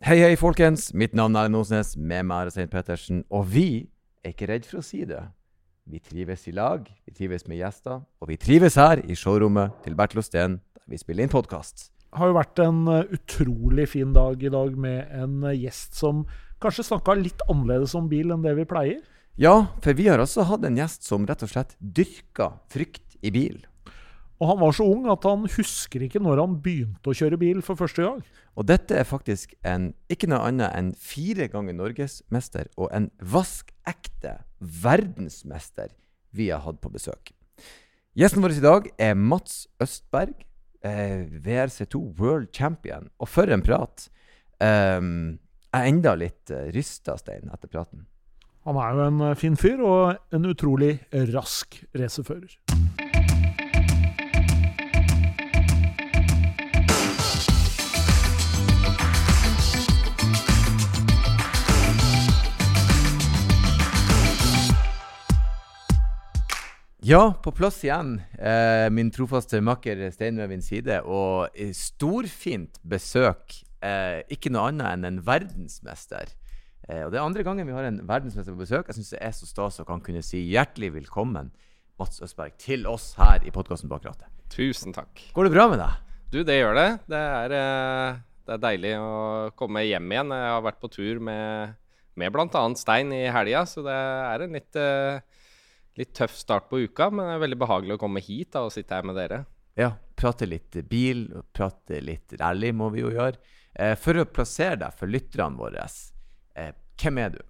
Hei, hei, folkens. Mitt navn er Nosnes. Med meg er Stein Pettersen. Og vi er ikke redd for å si det. Vi trives i lag, vi trives med gjester, og vi trives her i showrommet til Bertil Osten, der vi spiller inn podkast. Det har jo vært en uh, utrolig fin dag i dag med en uh, gjest som kanskje snakka litt annerledes om bil enn det vi pleier. Ja, for vi har også hatt en gjest som rett og slett dyrka frykt i bil. Og han var så ung at han husker ikke når han begynte å kjøre bil for første gang. Og dette er faktisk en, ikke noe annet enn fire ganger norgesmester og en vaskekte verdensmester vi har hatt på besøk. Gjesten vår i dag er Mats Østberg, eh, VRC2 World Champion. Og for en prat! Um, jeg er enda litt uh, rysta, Stein, etter praten. Han er jo en uh, fin fyr og en utrolig rask racerfører. Ja, på plass igjen. Eh, min trofaste makker Stein ved min side. Og storfint besøk. Eh, ikke noe annet enn en verdensmester. Eh, og Det er andre gangen vi har en verdensmester på besøk. Jeg syns det er så stas å kan kunne si hjertelig velkommen Mats Østberg, til oss her i podkasten Bak rattet. Tusen takk. Går det bra med deg? Du, det gjør det. Det er, eh, det er deilig å komme hjem igjen. Jeg har vært på tur med, med bl.a. Stein i helga, så det er en litt eh, litt tøff start på uka, men det er veldig behagelig å komme hit da, og sitte her med dere. Ja, prate litt bil, prate litt rally må vi jo gjøre. Eh, for å plassere deg for lytterne våre, eh, hvem er du?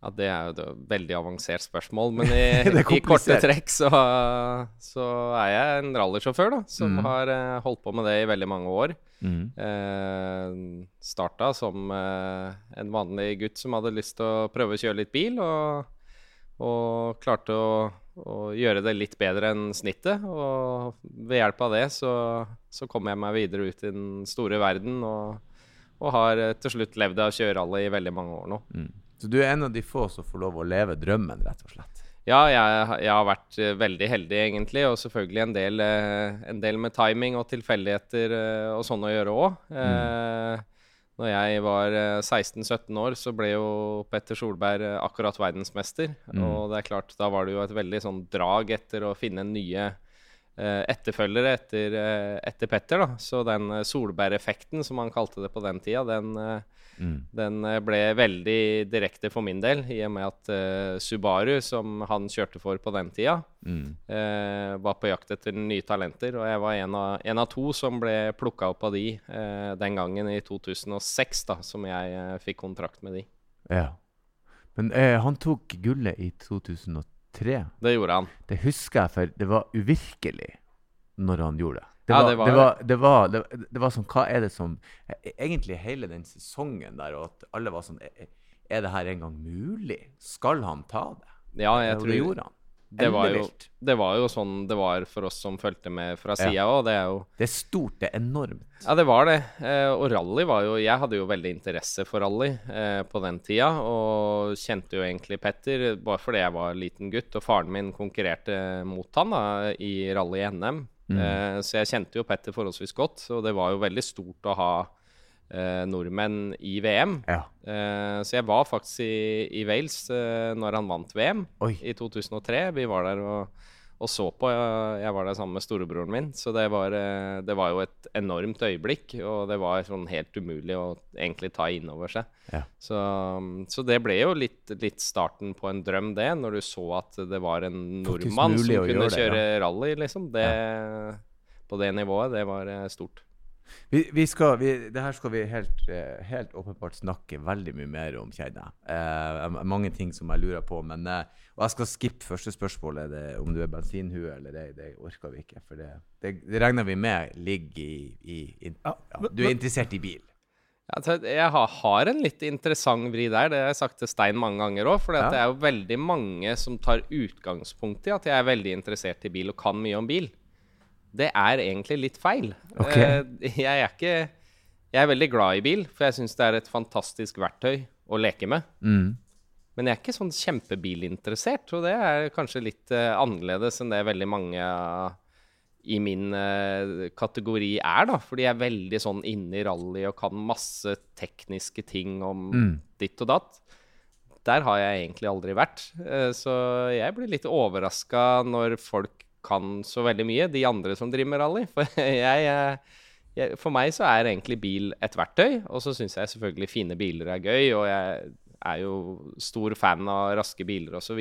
Ja, Det er jo et veldig avansert spørsmål, men i, i korte trekk så, så, er jeg en rallysjåfør da, som mm. har eh, holdt på med det i veldig mange år. Mm. Eh, starta som eh, en vanlig gutt som hadde lyst til å prøve å kjøre litt bil. og og klarte å, å, gjøre det litt bedre enn snittet. Og ved hjelp av det så, så kom jeg meg videre ut i den store verden og, og har eh, til slutt levd av kjørerally i veldig mange år nå. Mm. Så du er en av de få som får lov å leve drømmen, rett og slett? Ja, jeg, jeg har vært uh, veldig heldig, egentlig. Og selvfølgelig en del, uh, en del med timing og tilfeldigheter og sånn å gjøre òg. Mm. Når jeg var 16-17 eh, år, så ble jo Petter Solberg eh, akkurat verdensmester. Mm. Og det er klart, da var det jo et veldig sånn drag etter å finne nye etterfølgere etter, eh, etter, Petter. da. Så den solbæreffekten, som han kalte det på den tida, den, eh, Mm. Den eh, ble veldig direkte for min del, i og med at uh, Subaru, som han kjørte for på den tida, mm. uh, var på jakt etter nye talenter. Og jeg var en av, en av to som ble plukka opp av de uh, den gangen i 2006, da, som jeg fikk kontrakt med de. Ja. Men han tok gullet i 2003. Det gjorde han. Det husker jeg, for det var uvirkelig når han gjorde det. Det var, ja, det, var, det, var, det, var, det, det var, sånn Hva er det som e, Egentlig hele den sesongen der, og at alle var sånn Er, er det her engang mulig? Skal han ta det? Ja, jeg tror det gjorde han. Det var, jo, det var, jo, sånn det var for oss som fulgte med fra sida òg. Det er jo Det. Det er enormt. Ja, det var det. Eh, og rally var jo Jeg hadde jo veldig interesse for rally eh, på den tida. Og kjente jo egentlig Petter bare fordi jeg var liten gutt, og faren min konkurrerte mot han da i rally i NM. Mm. Eh, så jeg kjente jo Petter forholdsvis godt, og det var jo veldig stort å ha eh, nordmenn i VM. Ja. Eh, så jeg var faktisk i, i Wales eh, når han vant VM Oi. i 2003. Vi var der og og så på. Jeg var der sammen med storebroren min, så det var, eh, det var, jo et enormt øyeblikk. Og det var sånn helt umulig å egentlig ta inn over seg. Ja. Så, så, det ble jo litt, litt, starten på en drøm, det, når du så at det var en nordmann som kunne kjøre ja. rally, liksom. Det. På det nivået, det var eh, stort. Vi, vi skal, vi, det her skal vi helt, eh, helt, åpenbart snakke veldig mye mer om, kjenner jeg. Eh, mange ting som jeg lurer på. Men, eh, og jeg skal skippe første spørsmålet, det, om du er bensinhue eller det, det orker vi ikke. For det, det, det regner vi med ligger i, i, i ja, Du er interessert i bil? Jeg har en litt interessant vri der. Det har jeg sagt til Stein mange ganger òg. For ja. det er jo veldig mange som tar utgangspunkt i at jeg er veldig interessert i bil og kan mye om bil det er egentlig litt feil. Okay. Uh, jeg er ikke Jeg er veldig glad i bil, for jeg syns det er et fantastisk verktøy å leke med. Mm. Men jeg er ikke sånn kjempebilinteressert, og det er kanskje litt uh, annerledes enn det veldig mange av i min uh, kategori er, da. Fordi jeg er veldig sånn inne i rally og kan masse tekniske ting om Mm. ditt og datt. Der har jeg egentlig aldri vært. Eh, så jeg blir litt overraska når folk kan så veldig mye, de andre som driver med rally. For, jeg, eh, jeg, for meg så er egentlig bil et verktøy, og så syns jeg selvfølgelig fine biler er gøy, og jeg er jo stor fan av raske biler osv.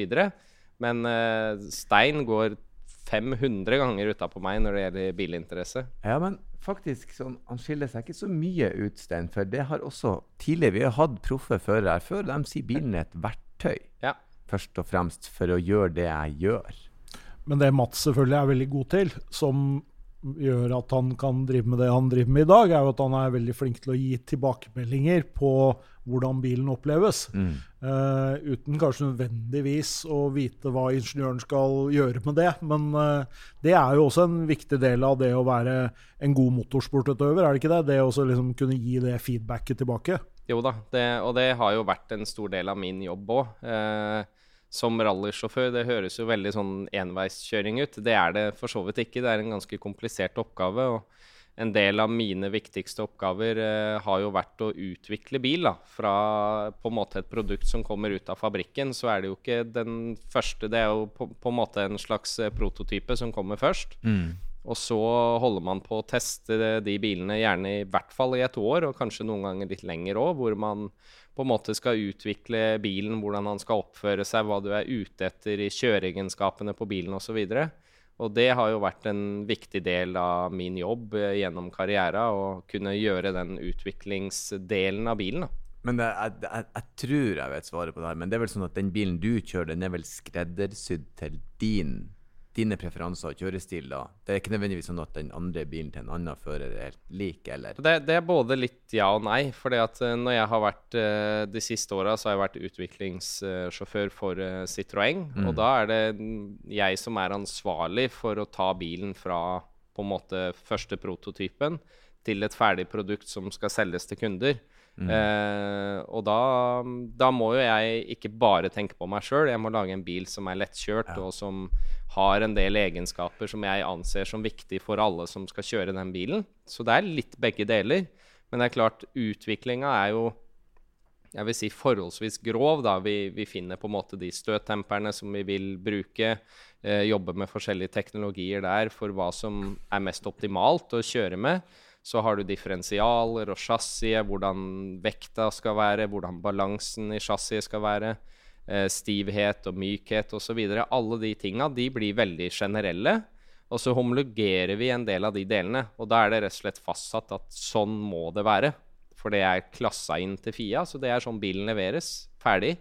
Men uh, Stein går 500 ganger utapå meg når det gjelder bilinteresse. Ja, men faktisk, sånn, han skiller seg ikke så mye ut, Stein. For det har også tidligere Vi har hatt proffe førere før, de sier bilen er et verktøy. Ja. Først og fremst for å gjøre det jeg gjør. Men det Mats selvfølgelig er veldig god til, som gjør at han kan drive med det han driver med i dag, er jo at han er veldig flink til å gi tilbakemeldinger på hvordan bilen oppleves. Mm. Uh, uten kanskje nødvendigvis å vite hva ingeniøren skal gjøre med det. Men uh, det er jo også en viktig del av det å være en god motorsportutøver, er det ikke det? Det å liksom kunne gi det feedbacket tilbake. Jo da, det, og det har jo vært en stor del av min jobb òg. Eh, som rallysjåfør. Det høres jo veldig sånn enveiskjøring ut. Det er det for så vidt ikke. Det er en ganske komplisert oppgave. og en del av mine viktigste oppgaver eh, har jo vært å utvikle bil. da, Fra på en måte et produkt som kommer ut av fabrikken, så er det jo ikke den første. Det er jo på, på en måte en slags eh, prototype som kommer først. Mm. Og så holder man på å teste de- de bilene gjerne i hvert fall i et år, og kanskje noen ganger litt lenger òg, hvor man på en måte skal utvikle bilen, hvordan han skal oppføre seg, hva du er ute etter i kjøreegenskapene på bilen osv. Og det har jo vært en viktig del av min jobb eh, gjennom karriera, å kunne gjøre den utviklingsdelen av bilen. Men det, jeg, jeg, jeg tror jeg vet svaret på det her, men det er vel sånn at den bilen du kjører, den er vel skreddersydd til din, dine preferanser og kjørestil, da? Det er ikke nødvendigvis sånn at den andre bilen til en annen fører er helt lik, eller? Det, det er både litt ja og nei. fordi at eh, når jeg har vært eh, De siste åra så har jeg vært utviklingssjåfør for Citroën. Citroën. Og da er det jeg som er ansvarlig for å ta bilen fra på en måte første prototypen til et ferdig produkt som skal selges til kunder. Eh, og da, da må jo jeg ikke bare tenke på meg sjøl, jeg må lage en bil som er lettkjørt, og som har en del egenskaper som jeg anser som viktig for alle som skal kjøre den bilen. Så det er litt begge deler. Men det er klart, utviklinga er jo jeg vil si forholdsvis grov. da. Vi, vi finner på en måte de støttemperne som vi vil bruke. Eh, jobbe med forskjellige teknologier der for hva som er mest optimalt å kjøre med. Så har du differensialer og chassiset, hvordan vekta skal være, hvordan balansen i chassiset skal være. Eh, stivhet og mykhet osv. Alle de tinga blir veldig generelle. Og så homologerer vi en del av de delene. Og da er det rett og slett fastsatt at sånn må det være. For det er klassa inn til Fia, så det er sånn bilen leveres. Ferdig.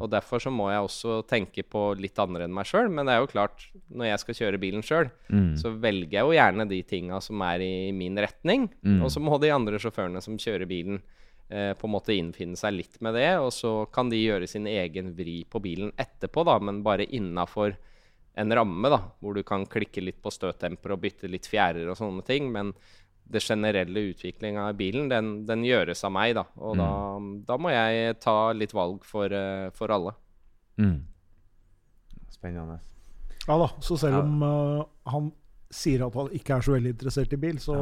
Og derfor så må jeg også tenke på litt andre enn meg sjøl. Men det er jo klart, når jeg skal kjøre bilen sjøl, så velger jeg jo gjerne de tinga som er i min retning. Og så må de andre sjåførene som kjører bilen, eh, på en måte innfinne seg litt med det. Og så kan de gjøre sin egen vri på bilen etterpå, da, men bare innafor en ramme, da, hvor du kan klikke litt på støttemper og bytte litt fjærer og sånne ting. Men det generelle utviklinga av bilen, den, den gjøres av meg, da. Og da, da må jeg ta litt valg for, eh, for alle. Mm. Spennende. Ja da, så selv Ja. om eh, han sier at han ikke er så veldig interessert i bil, så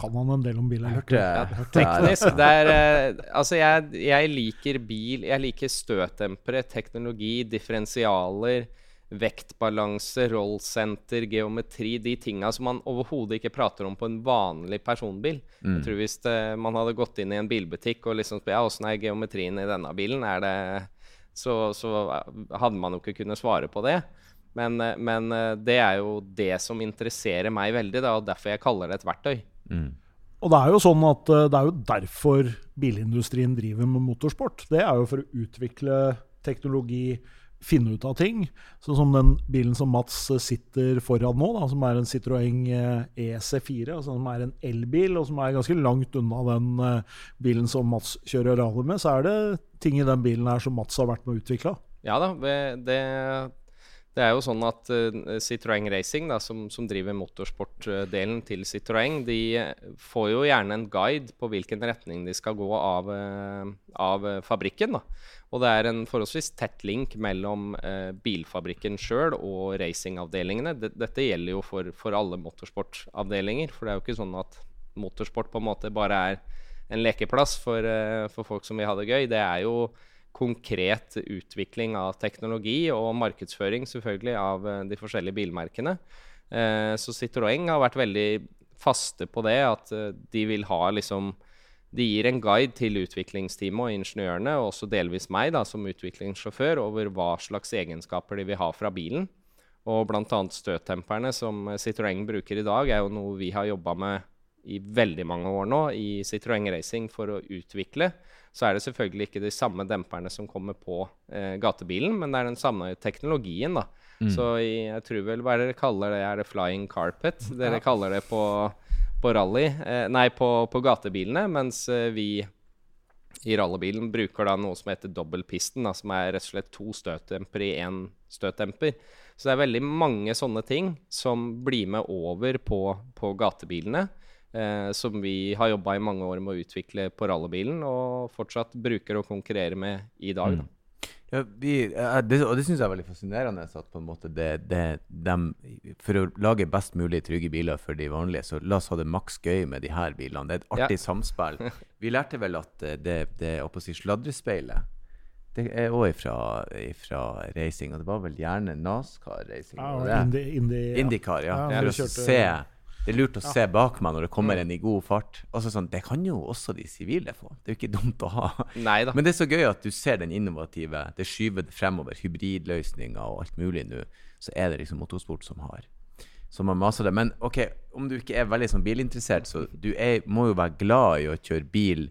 kan han en del om bil. Hørte, Ja, Teknisk. Det er eh, Altså, jeg, jeg liker bil. Jeg liker støtdempere, teknologi, differensialer, vektbalanse, rollsenter, geometri. De tinga som man overhodet ikke prater om på en vanlig personbil. Jeg tror Hvis det, man hadde gått inn i en bilbutikk og liksom spurt ja, åssen er geometrien i denne bilen, er det så, så hadde man jo ikke kunnet svare på det. Men, eh, men eh, det er jo det som interesserer meg veldig, da, og derfor jeg kaller det et verktøy. Og det er jo sånn at eh, det er jo derfor bilindustrien driver med motorsport. Det er jo for å utvikle teknologi, finne ut av ting. Sånn som den bilen som Mats eh, sitter foran nå, da, som er en Citroën eh, EC4, altså som er en elbil, og som er ganske langt unna den eh, bilen som Mats kjører rally med, så er det ting i den bilen her som Mats har vært med å utvikle. Ja da, det, Det er jo sånn at uh, Citroën Racing, da, som, som driver motorsportdelen til Citroën, de får jo gjerne en guide på hvilken retning de skal gå av, uh, av fabrikken. da. Og det er en forholdsvis tett link mellom uh, bilfabrikken sjøl og racingavdelingene. Dette gjelder jo for, for alle motorsportavdelinger. For det er jo ikke sånn at motorsport på en måte bare er en lekeplass for, for folk som vil ha det gøy. Det er jo konkret utvikling av teknologi og markedsføring selvfølgelig av eh, de forskjellige bilmerkene. Eh, så Citroën har vært veldig faste på det, at eh, de vil ha liksom De gir en guide til utviklingsteamet og ingeniørene, og også delvis meg da, som utviklingssjåfør, over hva slags egenskaper de vil ha fra bilen. Og bl.a. støttemperne som Citroën bruker i dag, er jo noe vi har jobba med i veldig mange år nå i Citroën Racing for å utvikle så er det selvfølgelig ikke de samme demperne som kommer på eh, gatebilen, men det er den samme teknologien. da. Mm. Så jeg tror vel hva dere kaller det, er det flying carpet dere ja. kaller det på, på rally, eh, nei, på, på, gatebilene, mens eh, vi i rallybilen bruker da noe som heter dobbeltpisten, da, som er rett og slett to støtdempere i én støtdemper. Så det er veldig mange sånne ting som blir med over på, på gatebilene eh, som vi har jobba i mange år med å utvikle på rallybilen, og fortsatt bruker å konkurrere med i dag. Mm. Ja, vi, det, og det syns jeg er veldig fascinerende. at på en måte det, det, de, For å lage best mulig trygge biler for de vanlige, så la oss ha det maks gøy med de her bilene. Det er et artig ja. samspill. Vi lærte vel at det, det si, sladrespeilet det er òg fra, ifra racing, og det var vel gjerne NASCAR-racing? Ja, Indi, Indi, ja. IndyCar, ja. ja for å se det er lurt å se bak meg når det kommer mm. en i god fart. Altså sånn, Det kan jo også de sivile få. Det er jo ikke dumt å ha. Neida. Men det er så gøy at du ser den innovative, det skyver fremover, hybridløsninger og alt mulig nå. Så er det liksom motorsport som har som har masa det. Men ok, om du ikke er veldig sånn bilinteressert, så du er, må jo være glad i å kjøre bil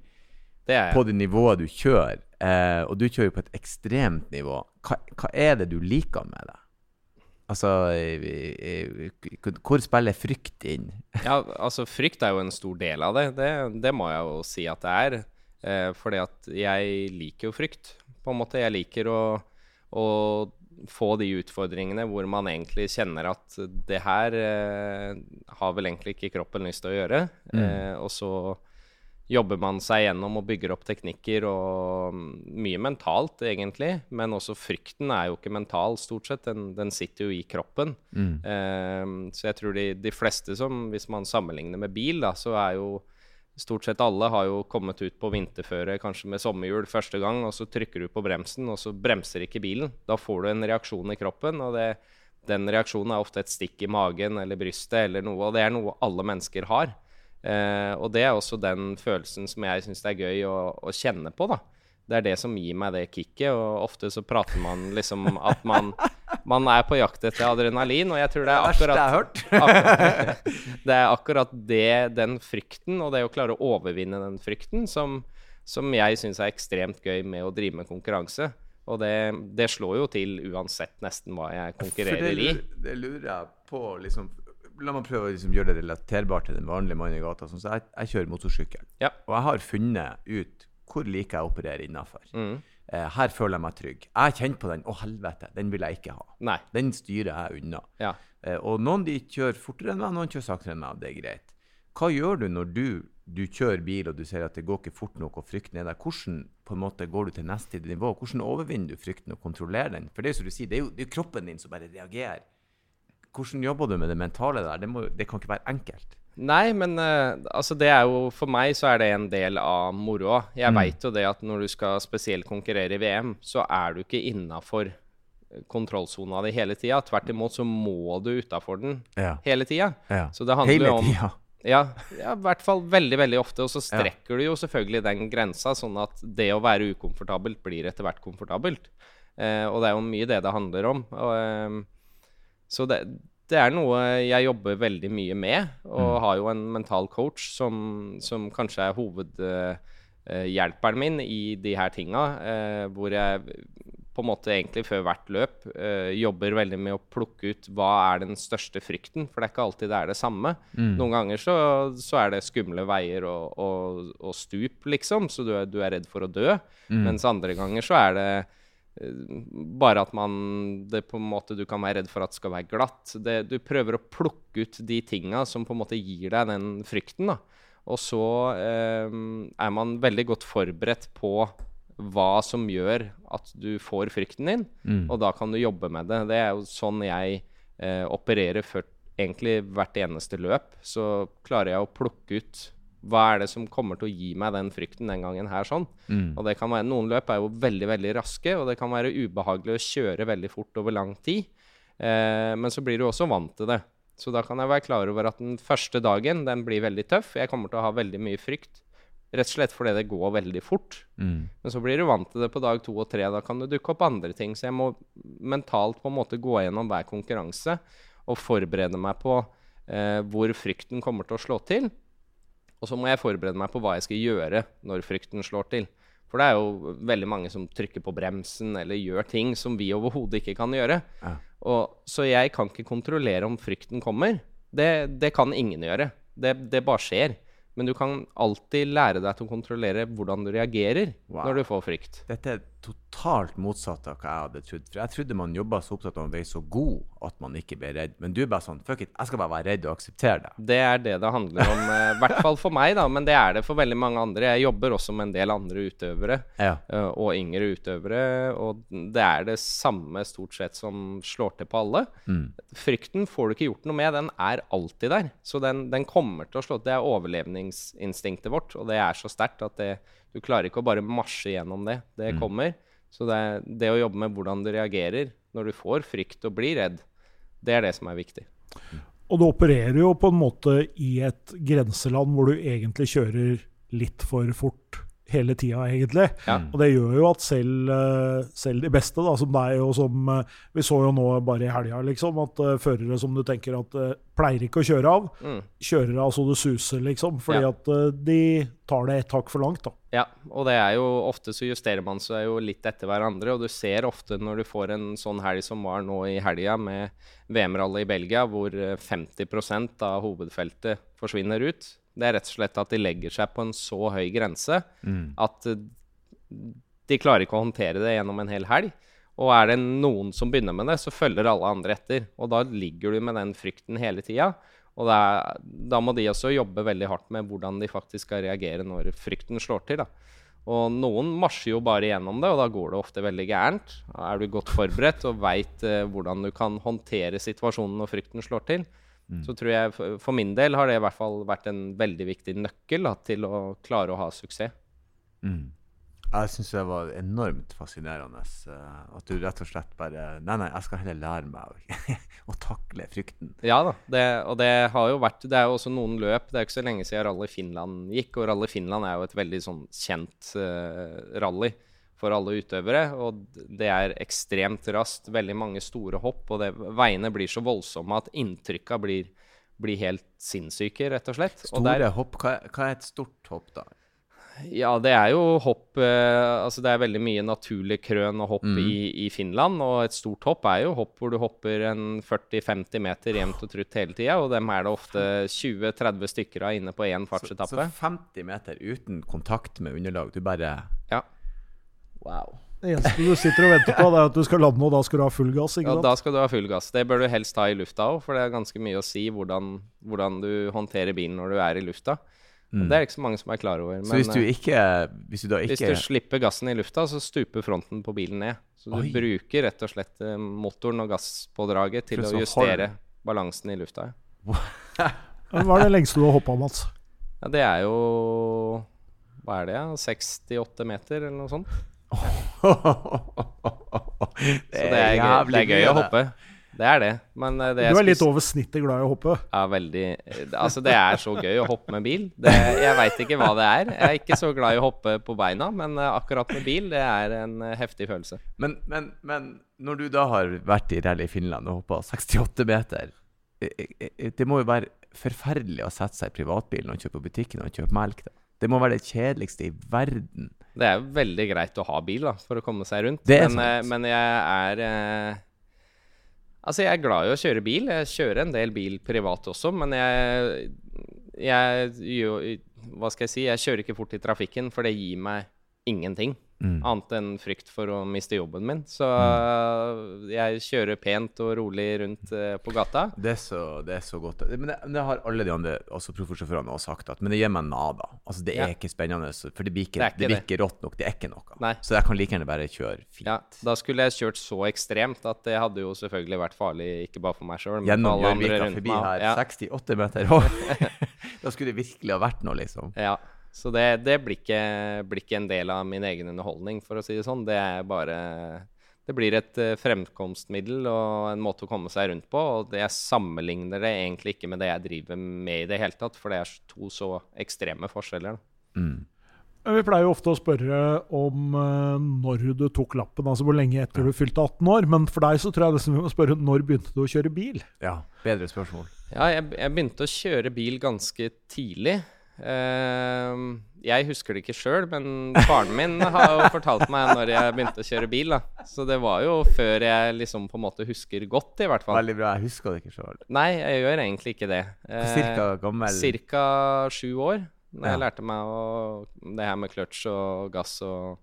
på det nivået du kjører. Eh, og du kjører jo på et ekstremt nivå. Hva, hva er det du liker med det? Altså, hvor spiller frykt inn? ja, altså Frykt er jo en stor del av det. Det, det må jeg jo si at det er. Eh, fordi at jeg liker jo frykt, på en måte. Jeg liker å, å, få de utfordringene hvor man egentlig kjenner at det her eh, har vel egentlig ikke kroppen lyst til å gjøre. Mm. Eh, og så jobber man seg gjennom og bygger opp teknikker og mye mentalt, egentlig. Men også frykten er jo ikke mental, stort sett. Den, den sitter jo i kroppen. Mm. Um, så jeg tror de, de, fleste som, hvis man sammenligner med bil, da, så er jo stort sett alle har jo kommet ut på vinterføre, kanskje med sommerhjul første gang, og så trykker du på bremsen, og så bremser ikke bilen. Da får du en reaksjon i kroppen, og det, den reaksjonen er ofte et stikk i magen eller brystet eller noe, og det er noe alle mennesker har. Eh, og det er også den følelsen som jeg syns er gøy å, å, kjenne på, da. Det er det som gir meg det kicket, og ofte så prater man liksom at man, man er på jakt etter adrenalin, og jeg tror det er akkurat akkurat, Det er akkurat det, den frykten, og det å klare å overvinne den frykten, som, som jeg syns er ekstremt gøy med å drive med konkurranse. Og det, det, slår jo til uansett nesten hva jeg konkurrerer det, i. Det lurer jeg på, liksom La meg prøve å liksom gjøre det relaterbart til den vanlige mannen i gata. Sånn, så jeg, jeg, kjører motorsykkel, ja. og jeg har funnet ut hvor like jeg opererer operere innafor. Mm. Eh, her føler jeg meg trygg. Jeg kjent på den. Å, helvete, den vil jeg ikke ha. Nei. Den styrer jeg unna. Ja. Eh, og noen de kjører fortere enn meg, noen kjører saktere enn meg. Det er greit. Hva gjør du når du, du kjører bil og du ser at det går ikke fort nok, og frykten er der? Hvordan på en måte går du til neste nivå? Hvordan overvinner du frykten og kontrollerer den? For det er jo som du sier, det er jo, det er kroppen din som bare reagerer. Hvordan jobber du med det mentale der? Det, må, det kan ikke være enkelt. Nei, men uh, altså det er jo For meg så er det en del av moroa. Jeg mm. veit jo det at når du skal spesielt konkurrere i VM, så er du ikke innafor kontrollsona di hele tida. Tvert imot så må du utafor den ja. hele tida. Ja. Så det handler jo om. Ja, ja, i hvert fall veldig veldig ofte. Og så strekker ja. du jo selvfølgelig den grensa, sånn at det å være ukomfortabelt blir etter hvert komfortabelt. Eh, og det er jo mye det det handler om. Og, eh, så det, det, er noe jeg jobber veldig mye med, og mm. har jo en mental coach som, som kanskje er hovedhjelperen uh, min i de her tinga, uh, hvor jeg på en måte egentlig før hvert løp uh, jobber veldig med å plukke ut hva er den største frykten, for det er ikke alltid det er det samme. Mm. Noen ganger så, så, er det skumle veier og, og, og stup, liksom, så du er, du er, redd for å dø, mm. mens andre ganger så er det bare at man det på en måte Du kan være redd for at det skal være glatt. Det, du prøver å plukke ut de tinga som på en måte gir deg den frykten. da. Og så eh, er man veldig godt forberedt på hva som gjør at du får frykten din, Mm. og da kan du jobbe med det. Det er jo sånn jeg eh, opererer før egentlig hvert eneste løp. Så klarer jeg å plukke ut hva er det som kommer til å gi meg den frykten den gangen her sånn. Mm. Og det kan være, Noen løp er jo veldig veldig raske, og det kan være ubehagelig å kjøre veldig fort over lang tid. Eh, men så blir du også vant til det. Så da kan jeg være klar over at den første dagen den blir veldig tøff. Jeg kommer til å ha veldig mye frykt. Rett og slett fordi det går veldig fort. Mm. Men så blir du vant til det på dag to og tre. Da kan det dukke opp andre ting. Så jeg må mentalt på en måte gå gjennom hver konkurranse og forberede meg på eh, hvor frykten kommer til å slå til. Og så må jeg forberede meg på hva jeg skal gjøre når frykten slår til. For det er jo veldig mange som trykker på bremsen eller gjør ting som vi overhodet ikke kan gjøre. Ja. Og, så jeg kan ikke kontrollere om frykten kommer. Det, det kan ingen gjøre. Det, det bare skjer. Men du kan alltid lære deg til å kontrollere hvordan du reagerer Wow. når du får frykt. Dette er totalt motsatt av hva jeg hadde trodd. For jeg trodde man jobba så opptatt av å være så god at man ikke ble redd. Men du er bare sånn Fuck it, jeg skal bare være redd og akseptere det. Det er det det handler om, eh, i hvert fall for meg, da. Men det er det for veldig mange andre. Jeg jobber også med en del andre utøvere. Ja. eh, og yngre utøvere. Og det er det samme stort sett som slår til på alle. Mm. Frykten får du ikke gjort noe med. Den er alltid der. Så den, den kommer til å slå til. Det er overlevningsinstinktet vårt, og det er så sterkt at det, du klarer ikke å bare marsje gjennom det. Det kommer. Så det, er- det å jobbe med hvordan du reagerer når du får frykt og blir redd, det er det som er viktig. Og du opererer jo på en måte i et grenseland hvor du egentlig kjører litt for fort hele tida, egentlig. Ja. Og det gjør jo at selv, eh, selv de beste, da, som deg og som eh, Vi så jo nå bare i helga, liksom, at uh, førere som du tenker at uh, pleier ikke å kjøre av, Mm. kjører av så det suser, liksom. Fordi Ja. at uh, de tar det et hakk for langt, da. Ja, og det er jo ofte så justerer man seg jo litt etter hverandre, og du ser ofte når du får en sånn helg som var nå i helga med VM-rally i Belgia, hvor eh, 50% av hovedfeltet forsvinner ut. Det er rett og slett at de legger seg på en så høy grense Mm. at eh, de klarer ikke å håndtere det gjennom en hel helg. Og er det noen som begynner med det, så følger alle andre etter. Og da ligger du med den frykten hele tida. Og er, da må de også jobbe veldig hardt med hvordan de faktisk skal reagere når frykten slår til. da. Og noen marsjer jo bare gjennom det, og da går det ofte veldig gærent. Er du godt forberedt og veit eh, hvordan du kan håndtere situasjonen når frykten slår til, så tror jeg for, min del har det i hvert fall vært en veldig viktig nøkkel da, til å klare å ha suksess. Mm. Jeg syns det var enormt fascinerende eh, at du rett og slett bare Nei, nei, jeg skal heller lære meg å, å takle frykten. Ja da, det, og det har jo vært Det er jo også noen løp. Det er jo ikke så lenge siden Rally Finland gikk, og Rally Finland er jo et veldig sånn kjent uh, rally for alle utøvere. Og det er ekstremt raskt, veldig mange store hopp, og det, veiene blir så voldsomme at inntrykka blir, blir helt sinnssyke, rett og slett. Og Store der, hopp, hva, hva er et stort hopp, da? ja, det er jo hopp eh, Altså det er veldig mye naturlig krøn og hopp i, i Finland. Og et stort hopp er jo hopp hvor du hopper en 40-50 meter jevnt og trutt hele tida. Og dem er det ofte 20-30 stykker av inne på én Så, så 50 meter uten kontakt med underlag. Du bare Ja. Wow. Det eneste du sitter og venter på, er at du skal lande, og da skal du ha full gass. ikke sant? da skal du ha full gass. Det bør du helst ha i lufta òg, for det er ganske mye å si hvordan, hvordan du håndterer bilen når du er i lufta. Mm. Det er ikke så mange som er klar over. Så hvis du eh, ikke Hvis du da hvis du slipper gassen i lufta, så stuper fronten på bilen ned. Så du Oi. bruker rett og slett eh, motoren og gasspådraget til å justere hard. balansen i lufta. Hva er det lengste du har hoppa, Mats? Ja, det er jo Hva er det, ja? 68 meter, eller noe sånt? Det er, det er, gøy, det er gøy å hoppe. Det er det. Men eh, det Du er litt over snittet glad i å hoppe. Ja, veldig Altså, det er så gøy å hoppe med bil. Det, jeg veit ikke hva det er. Jeg er ikke så glad i å hoppe på beina, men eh, akkurat med bil, det er en eh, heftig følelse. Men, men, men når du da har vært i Rally i Finland og hoppa 68 meter Det må jo være forferdelig å sette seg i privatbilen og kjøpe på butikken og kjøpe melk. da. Det må være det kjedeligste i verden. Det er jo veldig greit å ha bil da, for å komme seg rundt. Det er men, eh, men jeg er eh, Altså, jeg er glad i å kjøre bil. Jeg kjører en del bil privat også, men jeg, jeg Hva skal jeg si? Jeg kjører ikke fort i trafikken, for det gir meg ingenting. Mm. Annet enn frykt for å miste jobben min. Så Mm. jeg kjører pent og rolig rundt øh, på gata. Det er så, det er så godt. Men det, det har alle de andre også proffsjåførene også sagt. At, men det gir meg nada. Altså, det er Ja. ikke spennende, for det blir ikke, Det ikke det ikke rått nok. Det er ikke noe. Nei. Så jeg kan like gjerne bare kjøre fint. Ja, da skulle jeg kjørt så ekstremt at det hadde jo selvfølgelig vært farlig, ikke bare for meg sjøl, men for Gjennom alle andre Gjørvika, forbi her, Ja. 68 meter over. da skulle det virkelig ha vært noe, liksom. Ja, så det, det blir, ikke, blir ikke en del av min egen underholdning, for å si det sånn. Det er bare Det blir et eh, fremkomstmiddel og en måte å komme seg rundt på. Og jeg sammenligner det egentlig ikke med det jeg driver med i det hele tatt, for det er to så ekstreme forskjeller. Mm. Vi pleier jo ofte å spørre om eh, når du tok lappen, altså hvor lenge etter du fylte 18 år. Men for deg så tror jeg nesten vi må spørre når begynte du å kjøre bil? Ja, bedre spørsmål. Ja, jeg, jeg begynte å kjøre bil ganske tidlig. Ehm, jeg husker det ikke sjøl, men faren min har jo fortalt meg når jeg begynte å kjøre bil. da. Så det var jo før jeg liksom på en måte husker godt, i hvert fall. Veldig bra. Jeg husker det ikke sjøl. Nei, jeg gjør egentlig ikke det. Eh, Cirka gammel Cirka sju år. Da jeg lærte meg å, det her med kløtsj og gass og,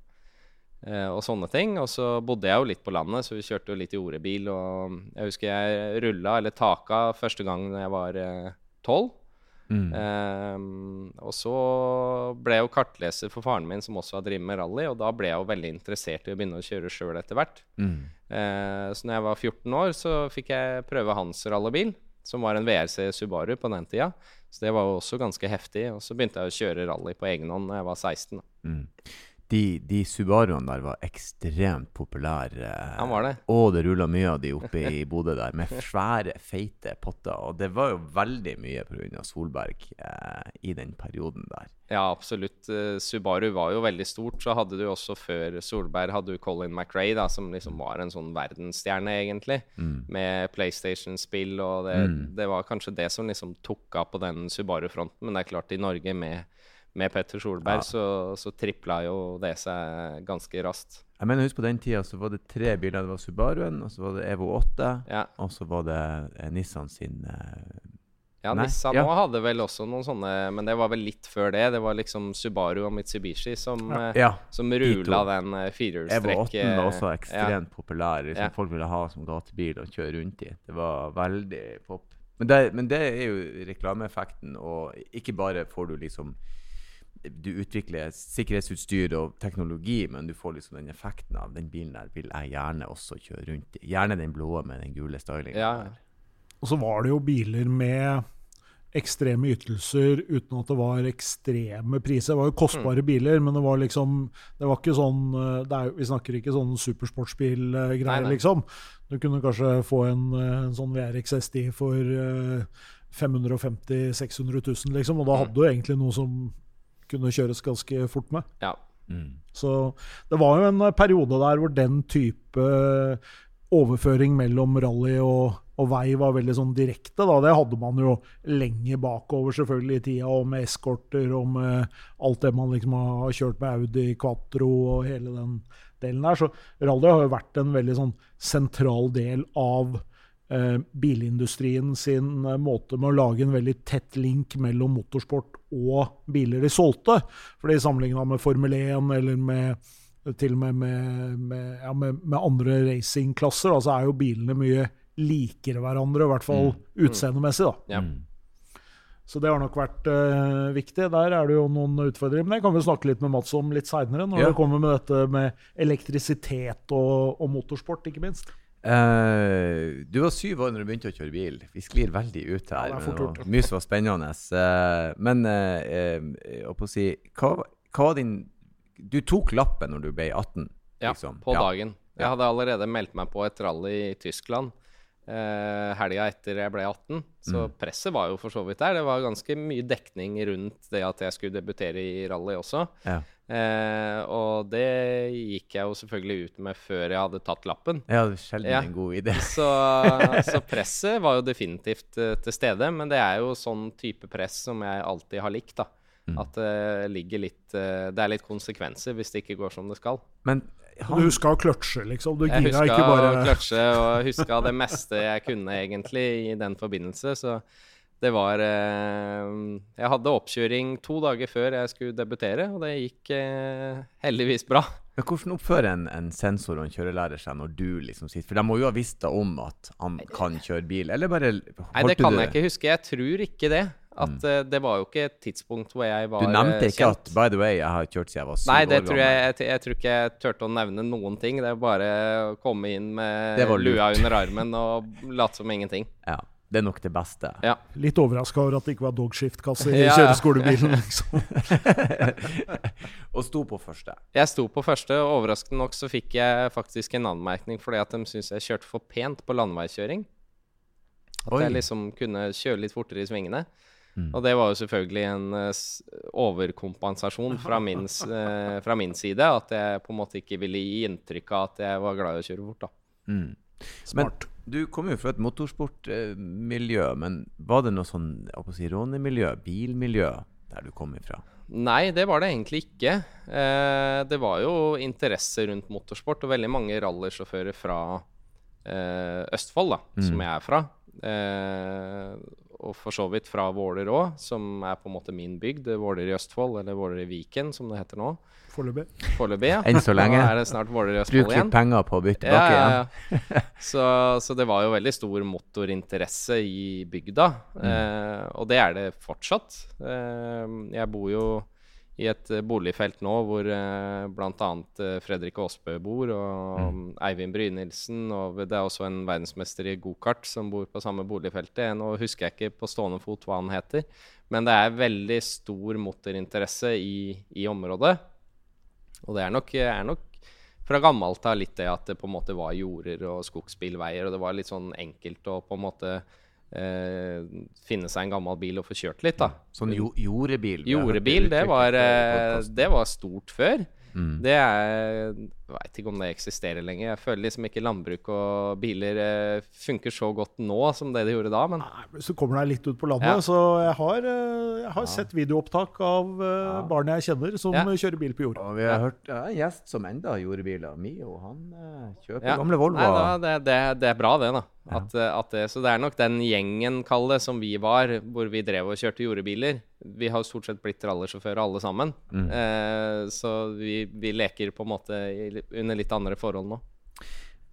eh, og sånne ting. Og så bodde jeg jo litt på landet, så vi kjørte jo litt i orebil. Og jeg husker jeg rulla, eller taka, første gang da jeg var tolv. Mm. Ehm, og så ble jeg jo kartleser for faren min, som også har drevet med rally. Og da ble jeg jo veldig interessert i å begynne å kjøre sjøl etter hvert. Mm. Eh, så når jeg var 14 år, så fikk jeg prøve hans rallybil, som var en VRC Subaru på den tida. Så det var jo også ganske heftig. Og så begynte jeg å kjøre rally på egen hånd da jeg var 16. da. Mm. De, de Subaruene der var ekstremt populære. Han var det. Og det rulla mye av de oppe i Bodø der, med svære, feite potter. Og det var jo veldig mye pga. Solberg eh, i den perioden der. Ja, absolutt. Eh, Subaru var jo veldig stort. Så hadde du også før Solberg hadde du Colin McRae, da, som liksom var en sånn verdensstjerne, egentlig. Med PlayStation-spill, og det, det var kanskje det som liksom tok av på den Subaru-fronten. Men det er klart, i Norge med, med Petter Solberg, Ja. så, så tripla jo det seg ganske raskt. Jeg mener, husk på den tida så var det tre biler. Det var Subaruen, og så var det Evo 8, Ja, og så var det eh, Nissan sin eh, ja Nei, Nissan ja. hadde vel også noen sånne, men det var vel litt før det. Det var liksom Subaru og Mitsubishi som, eh, Ja. som rula den eh, Evo 8 var også eh, ekstremt populær. Liksom. Folk ville ha som gatebil og kjøre rundt i. Det var veldig pop. Men det, men det er jo reklameeffekten, og ikke bare får du liksom Du utvikler sikkerhetsutstyr og teknologi, men du får liksom den effekten av den bilen der vil jeg gjerne også kjøre rundt i. Gjerne den blå med den gule stylingen. Ja. Og så var det jo biler med ekstreme ytelser uten at det var ekstreme priser. Det var jo kostbare Mm. biler, men det var liksom Det var ikke sånn eh, det er, Vi snakker ikke sånn supersportsbil-greier, liksom. Du kunne kanskje få en, eh, en sånn VRX SD for eh, 550 000-600 000, liksom. Og da Mm. hadde du egentlig noe som kunne kjøres ganske fort med. ja. Mm. Så det var jo en eh, periode der hvor den type eh, overføring mellom rally og, og vei var veldig sånn direkte. Da. Det hadde man jo lenge bakover selvfølgelig i tida, og med eskorter og med alt det man liksom har kjørt med Audi Quattro og hele den delen der. Så rally har jo vært en veldig sånn sentral del av bilindustrien sin eh, måte med å lage en veldig tett link mellom motorsport og biler de solgte. Fordi sammenligna med Formel 1 eller med til og med med, med, ja, med, med andre racingklasser, så er jo bilene mye likere hverandre, i hvert fall utseendemessig. da. Mm. Så det har nok vært uh, viktig. Der er det jo noen utfordringer. Men det kan vi snakke litt med Mats om litt seinere, når Ja. det kommer med dette med elektrisitet og, og motorsport, ikke minst. Eh, du var syv år når du begynte å kjøre bil. Vi sklir veldig ut her. Ja, fort Mye som var spennende. Uh, men uh, på å si hva, hva var din Du tok lappen når du ble 18? Ja, liksom? på Ja. dagen. Jeg hadde allerede meldt meg på et rally i Tyskland eh, helga etter jeg ble 18. Så Mm. presset var jo for så vidt der. Det var ganske mye dekning rundt det at jeg skulle debutere i rally også. Ja. Eh, og det gikk jeg jo selvfølgelig ut med før jeg hadde tatt lappen. Ja, det er sjelden Ja. en god idé. Så, så presset var jo definitivt uh, til stede, men det er jo sånn type press som jeg alltid har likt. da. Mm. At det ligger litt uh, Det er litt konsekvenser hvis det ikke går som det skal. Men Du han, huska å kløtsje, liksom. Du Jeg gira huska ikke å kløtsje og huska det meste jeg kunne egentlig i den forbindelse. Så Det var eh, Jeg hadde oppkjøring to dager før jeg skulle debutere, og det gikk eh, heldigvis bra. Men Hvordan oppfører en, en sensor og en kjørelærer seg når du liksom sitter For de må jo ha visst da om at han kan kjøre bil, eller bare Nei, det du kan jeg ikke huske. Jeg tror ikke det. At eh, Det var jo ikke et tidspunkt hvor jeg var Du nevnte eh, ikke kjent. at By the way, jeg har kjørt siden jeg var syv Nei, det år tror jeg, jeg, jeg tror ikke jeg turte å nevne noen ting. Det er bare å komme inn med Det var lurt. lua under armen og late som ingenting. Ja, det er nok det beste. Ja. Litt overraska over at det ikke var dogshift-kasse i Ja, ja. kjøreskolebilen. Liksom. Og sto på første. Jeg sto på første, og overraskende nok så fikk jeg faktisk en anmerkning fordi at de syntes jeg kjørte for pent på landeveikjøring. At Oi. jeg liksom kunne kjøre litt fortere i svingene. Mm. Og det var jo selvfølgelig en eh, overkompensasjon fra min, eh, fra min side. At jeg på en måte ikke ville gi inntrykk av at jeg var glad i å kjøre fort. da. Mm. Smart. Men du kommer jo fra et motorsportmiljø, men var det noe sånn si, rånemiljø, bilmiljø, der du kom ifra? Nei, det var det egentlig ikke. Eh, det var jo interesse rundt motorsport, og veldig mange rallysjåfører fra eh, Østfold, da, som jeg er fra. Eh, og for så vidt fra Våler òg, som er på en måte min bygd. Våler i Østfold, eller Våler i Viken, som det heter nå. Foreløpig. Ja. Enn så lenge. Da er det snart Våler i Østfold Bruk litt igjen. penger på å bytte Ja, tilbake ja, igjen. ja. Så, så det var jo veldig stor motorinteresse i bygda. Mm. Eh, og det er det fortsatt. Eh, jeg bor jo i et eh, boligfelt nå hvor eh, bl.a. Eh, Fredrik Aasbø bor, og Mm. Eivind Brynildsen. Og det er også en verdensmester i gokart som bor på samme boligfeltet. Nå husker jeg ikke på stående fot hva han heter, men det er veldig stor motorinteresse i, i området. Og det er nok, er nok fra gammelt av litt det at det på en måte var jorder og skogsbilveier, og det var litt sånn enkelt å på en måte eh, finne seg en gammel bil og få kjørt litt, da. Sånn jo, jordebil. Jordebil, det var, eh, det var stort før. Mm. Det er Veit ikke om det eksisterer lenger. Jeg føler liksom ikke landbruk og biler eh, funker så godt nå som det de gjorde da, men Nei, så kommer deg litt ut på landet, Ja. så jeg har, eh, jeg har sett videoopptak av ja. barn jeg kjenner som Ja. kjører bil på jord. Og vi har hørt ja, en gjest som enda har jordebiler. Mio, han eh, kjøper Ja. gamle Volvo. Nei, da, det, det, det er bra, det, da. At, at det, så det er nok den gjengen, kall det, som vi var, hvor vi drev og kjørte jordebiler. Vi har stort sett blitt rallersjåfører alle sammen. Mm. Eh, så vi, vi leker på en måte i, under litt andre forhold nå.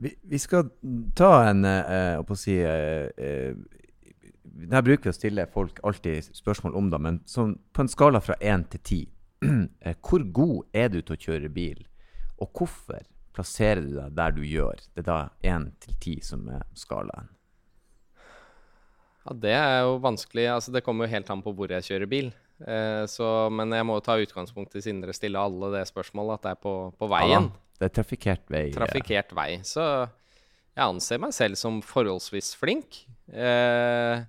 Vi, vi skal ta en eh, å si eh, eh, Der bruker vi å stille folk alltid spørsmål om det, men som, på en skala fra én til ti eh, Hvor god er du til å kjøre bil, og hvorfor plasserer du deg der du gjør? Det er da én til ti som er skalaen. Ja, Det er jo vanskelig. altså Det kommer jo helt an på hvor jeg kjører bil. Eh, så, men jeg må ta utgangspunkt i, siden dere stiller alle det spørsmålet, at det er på, på veien. Ja, det er trafikkert vei. trafikkert vei. Så jeg anser meg selv som forholdsvis flink. Eh,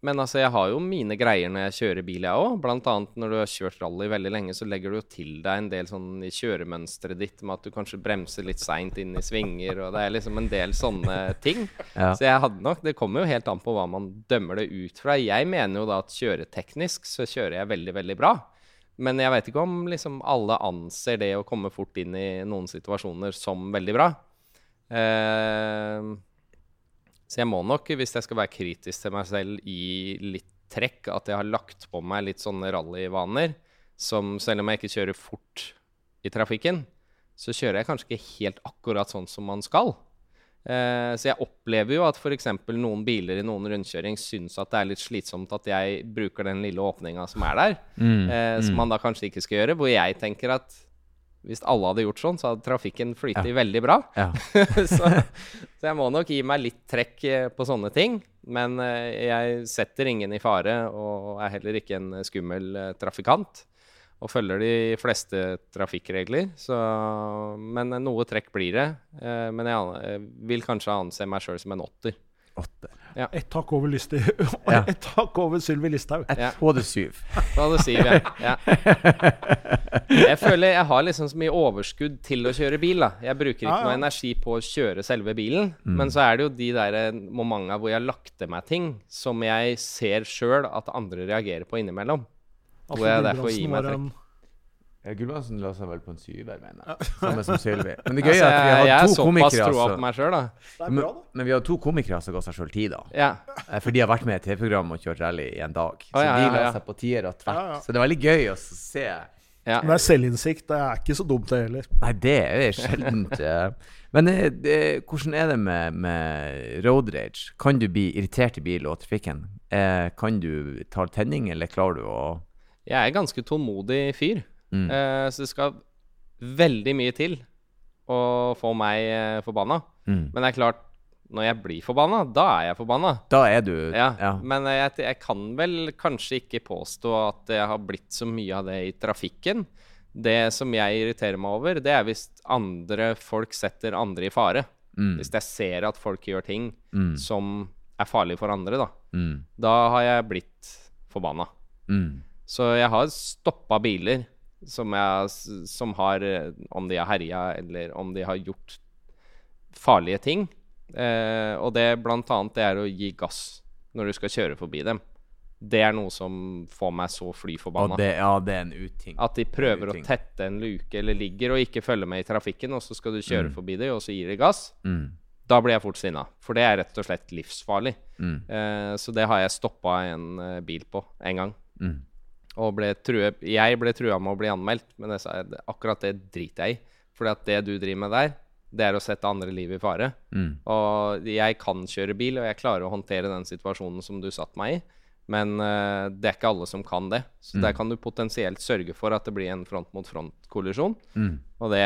men altså, jeg har jo mine greier når jeg kjører bil, jeg òg. Blant annet når du har kjørt rally veldig lenge, så legger du jo til deg en del sånn i kjøremønsteret ditt med at du kanskje bremser litt seint inn i svinger, og det er liksom en del sånne ting. Ja. Så jeg hadde nok Det kommer jo helt an på hva man dømmer det ut fra. Jeg mener jo da at kjøreteknisk så kjører jeg veldig, veldig bra. Men jeg vet ikke om liksom alle anser det å komme fort inn i noen situasjoner som veldig bra. Eh, så jeg må nok, hvis jeg skal være kritisk til meg selv, gi litt trekk at jeg har lagt på meg litt sånne rallyvaner som selv om jeg ikke kjører fort i trafikken, så kjører jeg kanskje ikke helt akkurat sånn som man skal. Eh, så jeg opplever jo at f.eks. noen biler i noen rundkjøring syns at det er litt slitsomt at jeg bruker den lille åpninga som er der, Mm, eh, som man da kanskje ikke skal gjøre. Hvor jeg tenker at hvis alle hadde gjort sånn, så hadde trafikken flytet veldig bra. Ja. så, så jeg må nok gi meg litt trekk eh, på sånne ting. Men eh, jeg setter ingen i fare, og er heller ikke en skummel eh, trafikant. Og følger de fleste trafikkregler. Så, men noe trekk blir det. Men jeg vil kanskje anse meg sjøl som en åtter. Åtte. Ett hakk over, Ja. ett hakk over Sylvi Listhaug. Et Ja. hode syv. Hva hadde Siv, ja. ja. Jeg føler jeg har liksom så mye overskudd til å kjøre bil. da Jeg bruker ikke Ja, ja. noe energi på å kjøre selve bilen. Men så er det jo de der momenta momentene hvor jeg har lagt til meg ting som jeg ser sjøl at andre reagerer på innimellom. Hvor jeg derfor gir meg trekk. Gulbrandsen la seg vel på en syver, mener jeg. Samme som Sylvi. Men det Altså, gøye er at vi jeg, jeg har er to såpass komikere troa altså. på meg selv, da. Men, bra, da. men vi har to komikere som ga seg sjøl tid, da. Ja. Eh, For de har vært med i et TV-program og kjørt rally i en dag. Så ah, ja, de ja, la ja. seg på tier og tvert. Ja, ja. Så det er veldig gøy å se. ja. Men det er selvinnsikt. Det er ikke så dumt, det heller. Nei, det er sjeldent. eh. Men det, det, hvordan er det med, med road rage? Kan du bli irritert i bil og trafikken? Eh, kan du ta tenning, eller klarer du å Jeg er ganske tålmodig fyr. Mm. Eh, så det skal veldig mye til å få meg eh, forbanna. mm. Men det er klart, når jeg blir forbanna, da er jeg forbanna. Da er du Ja, ja. Men jeg, jeg kan vel kanskje ikke påstå at jeg har blitt så mye av det i trafikken. Det som jeg irriterer meg over, det er hvis andre folk setter andre i fare. Mm. Hvis jeg ser at folk gjør ting Mm. som er farlig for andre, da. Mm. Da har jeg blitt forbanna. Mm. Så jeg har stoppa biler som, jeg, som har eh, Om de har herja, eller om de har gjort farlige ting. Eh, og det blant annet det er å gi gass når du skal kjøre forbi dem. Det er noe som får meg så fly forbanna. det, ja, det er en uting. At de prøver å tette en luke eller ligger og ikke følger med i trafikken, og så skal du kjøre Mm. forbi dem, og så gir de gass. Mm. Da blir jeg fort sinna. For det er rett og slett livsfarlig. Mm. Eh, så det har jeg stoppa en eh, bil på en gang. Og ble true, jeg ble trua med å bli anmeldt, men jeg sa akkurat det driter jeg i. Fordi at det du driver med der, det er å sette andre liv i fare. Mm. Og jeg kan kjøre bil, og jeg klarer å håndtere den situasjonen som du satte meg i. Men uh, det er ikke alle som kan det. Så Mm. der kan du potensielt sørge for at det blir en front-mot-front-kollisjon. Mm. Og det,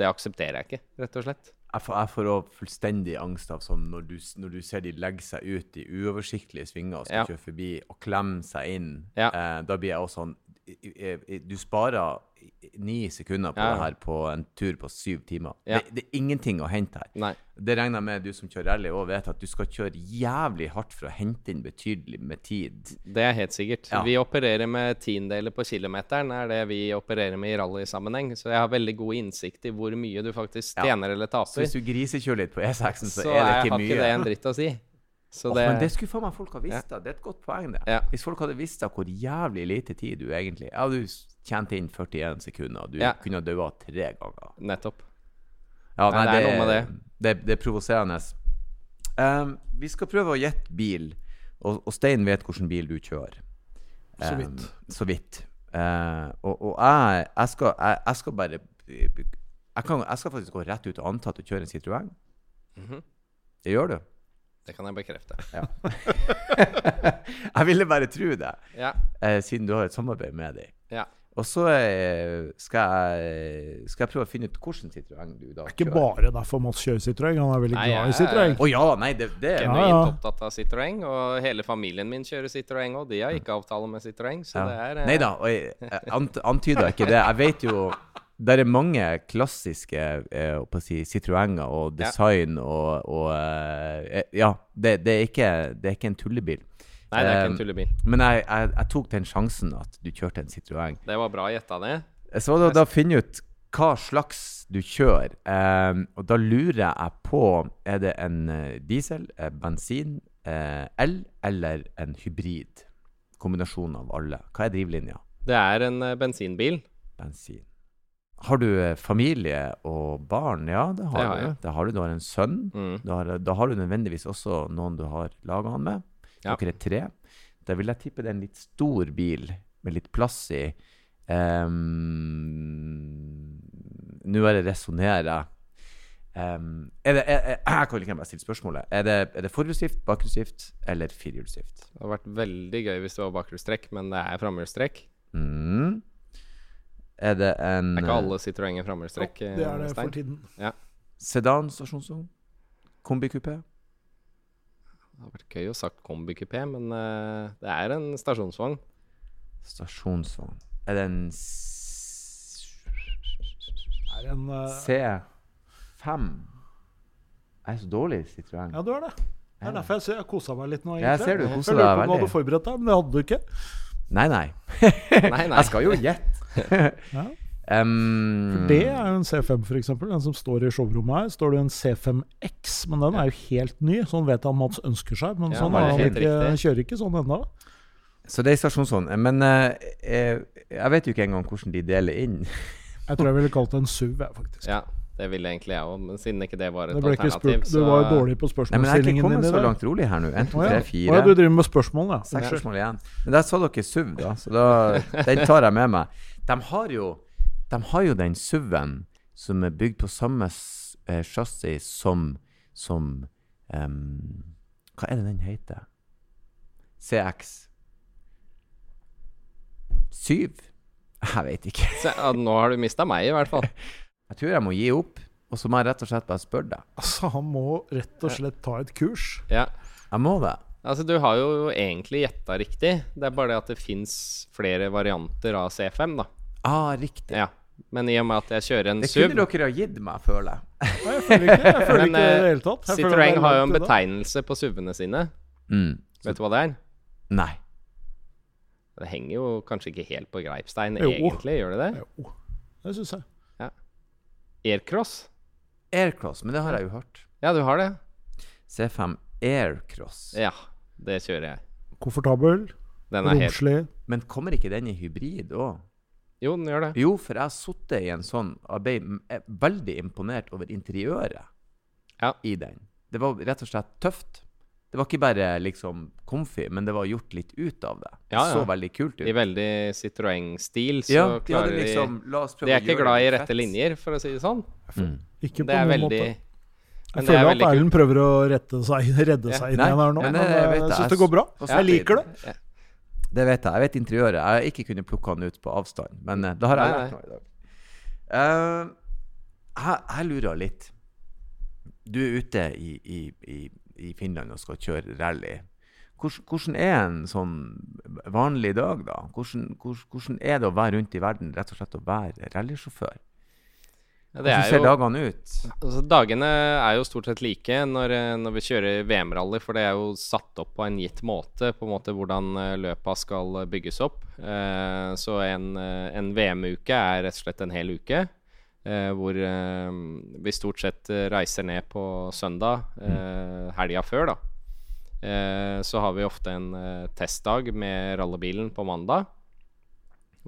det aksepterer jeg ikke, rett og slett. Jeg får, jeg får også fullstendig angst av sånn når du, når du ser de legge seg ut i uoversiktlige svinger og skal Ja. kjøre forbi og klemme seg inn. Ja. Eh, da blir jeg også sånn Du sparer ni sekunder på Ja. det her på en tur på syv timer. Ja. Det, det er ingenting å hente her. Nei. Det regner jeg med du som kjører rally òg vet, at du skal kjøre jævlig hardt for å hente inn betydelig med tid. Det er helt sikkert. Ja. Vi opererer med tiendedeler på kilometeren, er det vi opererer med i rallysammenheng. Så jeg har veldig god innsikt i hvor mye du faktisk Ja. tjener eller Så taper. hvis du grisekjører litt på E6-en, så, så er det ikke jeg så har mye. ikke det en dritt å si. Så det, men det skulle faen meg folk ha visst. da. Det er et godt poeng, det. Ja. Hvis folk hadde visst hvor jævlig lite tid du egentlig Ja, du tjente inn 41 sekunder, du Ja. kunne ha daua tre ganger. Nettopp. Ja, Nei, det er noe med det. Det, det er provoserende. Um, vi skal prøve å gjette bil, og, og Stein vet hvilken bil du kjører. Så Um, vidt. så vidt. Uh, og og jeg, jeg, skal, jeg, jeg skal bare jeg, kan, skal faktisk gå rett ut og anta at du kjører en Citroën. Mhm. Det gjør du. Det kan jeg bekrefte. jeg ville bare tro det, Ja. uh, siden du har et samarbeid med dem. ja. Og så eh, skal, jeg, skal jeg prøve å finne ut hvilken Citroën du da kjører. Ikke bare derfor Mats kjører Citroën. Han er veldig Nei, glad i Citroën. Å ja, nei, det, det er Ja, genuint ja. opptatt av Citroën, og hele familien min kjører Citroën òg. De har ikke avtale med Citroën, så det er eh, Nei da, jeg, jeg antyder ikke det. Jeg vet jo det er mange klassiske eh, si, Citroënger og Ja. design og, og eh, Ja, det, det, er ikke, det er ikke en tullebil. Nei, det er ikke en Eh, tullebil. Men jeg, jeg, jeg tok den sjansen at du kjørte en Citroën. Det var bra gjetta, det. Så da, da finne ut hva slags du kjører. Um, og da lurer jeg på Er det en eh, diesel, eh, bensin, eh, el eller en hybrid? Kombinasjon av alle. Hva er drivlinja? Det er en eh, bensinbil. Bensin. Har du eh, familie og barn? Ja, det har, Det har du. Det har du. Du har en sønn. Mm. Har, da har du nødvendigvis også noen du har laga han med. Ja. Dere er tre. Da vil jeg tippe det er en litt stor bil med litt plass i. Um, Nå er det resonnere. Um, er det, er, er, jeg kan ikke bare stille spørsmålet. Er det, er det forhjulsdrift, bakhjulsdrift eller firehjulsdrift? Det hadde vært veldig gøy hvis det var bakhjulstrekk, men det er framhjulstrekk. Mm. Er det en er ikke eh, alle Citroënger framhjulstrekk. Det er det for tiden. tiden. sedan stasjonsvogn? Kombikupé? Det hadde vært gøy å sagt kombikupé, men uh, det er en stasjonsvogn. Stasjonsvogn. Er det en Er Det en, uh... C5? Jeg er så dårlig i Citroën. ja, du er det. Det er derfor jeg ser jeg kosa meg litt nå. Jeg ser du Jeg koser lurer deg på om du veldig. hadde forberedt deg, men det hadde du ikke. Nei, nei. Nei, nei. Jeg skal jo gjette. Ja. Um, Det er jo en C5, for eksempel. Den som står i showrommet her, står det en C5X, men den er jo helt ny. Sånn vet jeg Mats ønsker seg, men Ja, sånn han ikke, kjører ikke sånn ennå. Så det er stasjonsvogn. Men eh, eh, jeg vet jo ikke engang hvordan de deler inn. Jeg tror jeg ville kalt det en SUV, faktisk. Ja, det ville egentlig jeg òg, men siden ikke det var et Det alternativ, spurt, du var jo dårlig på Nei, men jeg er ikke kommet så langt rolig her nå. 1, 2, 3, 4. Å ja, du driver med spørsmål, ja. Seks spørsmål igjen. Men der sa dere SUV, da, så da, den tar jeg med meg. De har jo, de har jo den SUV-en som er bygd på samme eh, chassis som, som um, Hva er det den heter? CX 7? Jeg vet ikke. Så, ja, nå har du mista meg, i hvert fall. Jeg tror jeg må gi opp, og så må jeg rett og slett bare spørre deg. Altså, han må rett og slett ta et kurs. Ja. Jeg må det. Altså, du har jo egentlig gjetta riktig. Det er bare det at det fins flere varianter av C5, da. Ah, riktig. Ja. Men i og med at jeg kjører en Det SUV kunne dere ha gitt meg, føler jeg. Nei, jeg føler ikke, jeg føler Men, ikke det eh, hele tatt. Jeg Citroën har jo en betegnelse på SUV-ene sine. Mm. Vet du hva det er? Nei. Det henger jo kanskje ikke helt på greipstein, Jo. egentlig. Gjør det det? Jo, det syns jeg. Aircross? Aircross, men det har jeg jo hørt. Ja, du har det? C5 Aircross. Ja, det kjører jeg. Komfortabel, Den er helt romslig. Men kommer ikke den i hybrid òg? Jo, den gjør det. Jo, for jeg har sittet i en sånn og ble veldig imponert over interiøret Ja. i den. Det var rett og slett tøft. Det var ikke bare liksom comfy, men det var gjort litt ut av det. Ja, ja. så veldig kult ut. I veldig Citroën-stil så ja, de klarer de liksom La oss prøve De er å ikke gjøre glad i rette fett. linjer, for å si det sånn. Mm. Ikke på Det er noen veldig måte. Men Jeg er føler at. Erlend prøver å rette seg, redde Ja. seg inn Nei, igjen her nå. men Men, det vet jeg jeg. syns det går bra. Jeg liker det. Det vet jeg. Jeg vet interiøret. Jeg har ikke kunnet plukke han ut på avstand, men eh, da har jeg lært noe i dag. Uh, jeg, jeg lurer litt. Du er ute i, i, i, i Finland og skal kjøre rally. Hvordan, hvordan er en sånn vanlig dag, da? Hvordan, hvordan, hvordan er det å være rundt i verden, rett og slett å være rallysjåfør? Ja, det Hvordan er ser dagene ut? altså, dagene er jo stort sett like når, eh, når vi kjører VM-rally, for det er jo satt opp på en gitt måte, på en måte hvordan eh, løpa skal bygges opp. Eh, så en, eh, en VM-uke er rett og slett en hel uke. Eh, hvor eh, vi stort sett reiser ned på søndag, eh, helga før, da. Eh, så har vi ofte en testdag med rallybilen på mandag.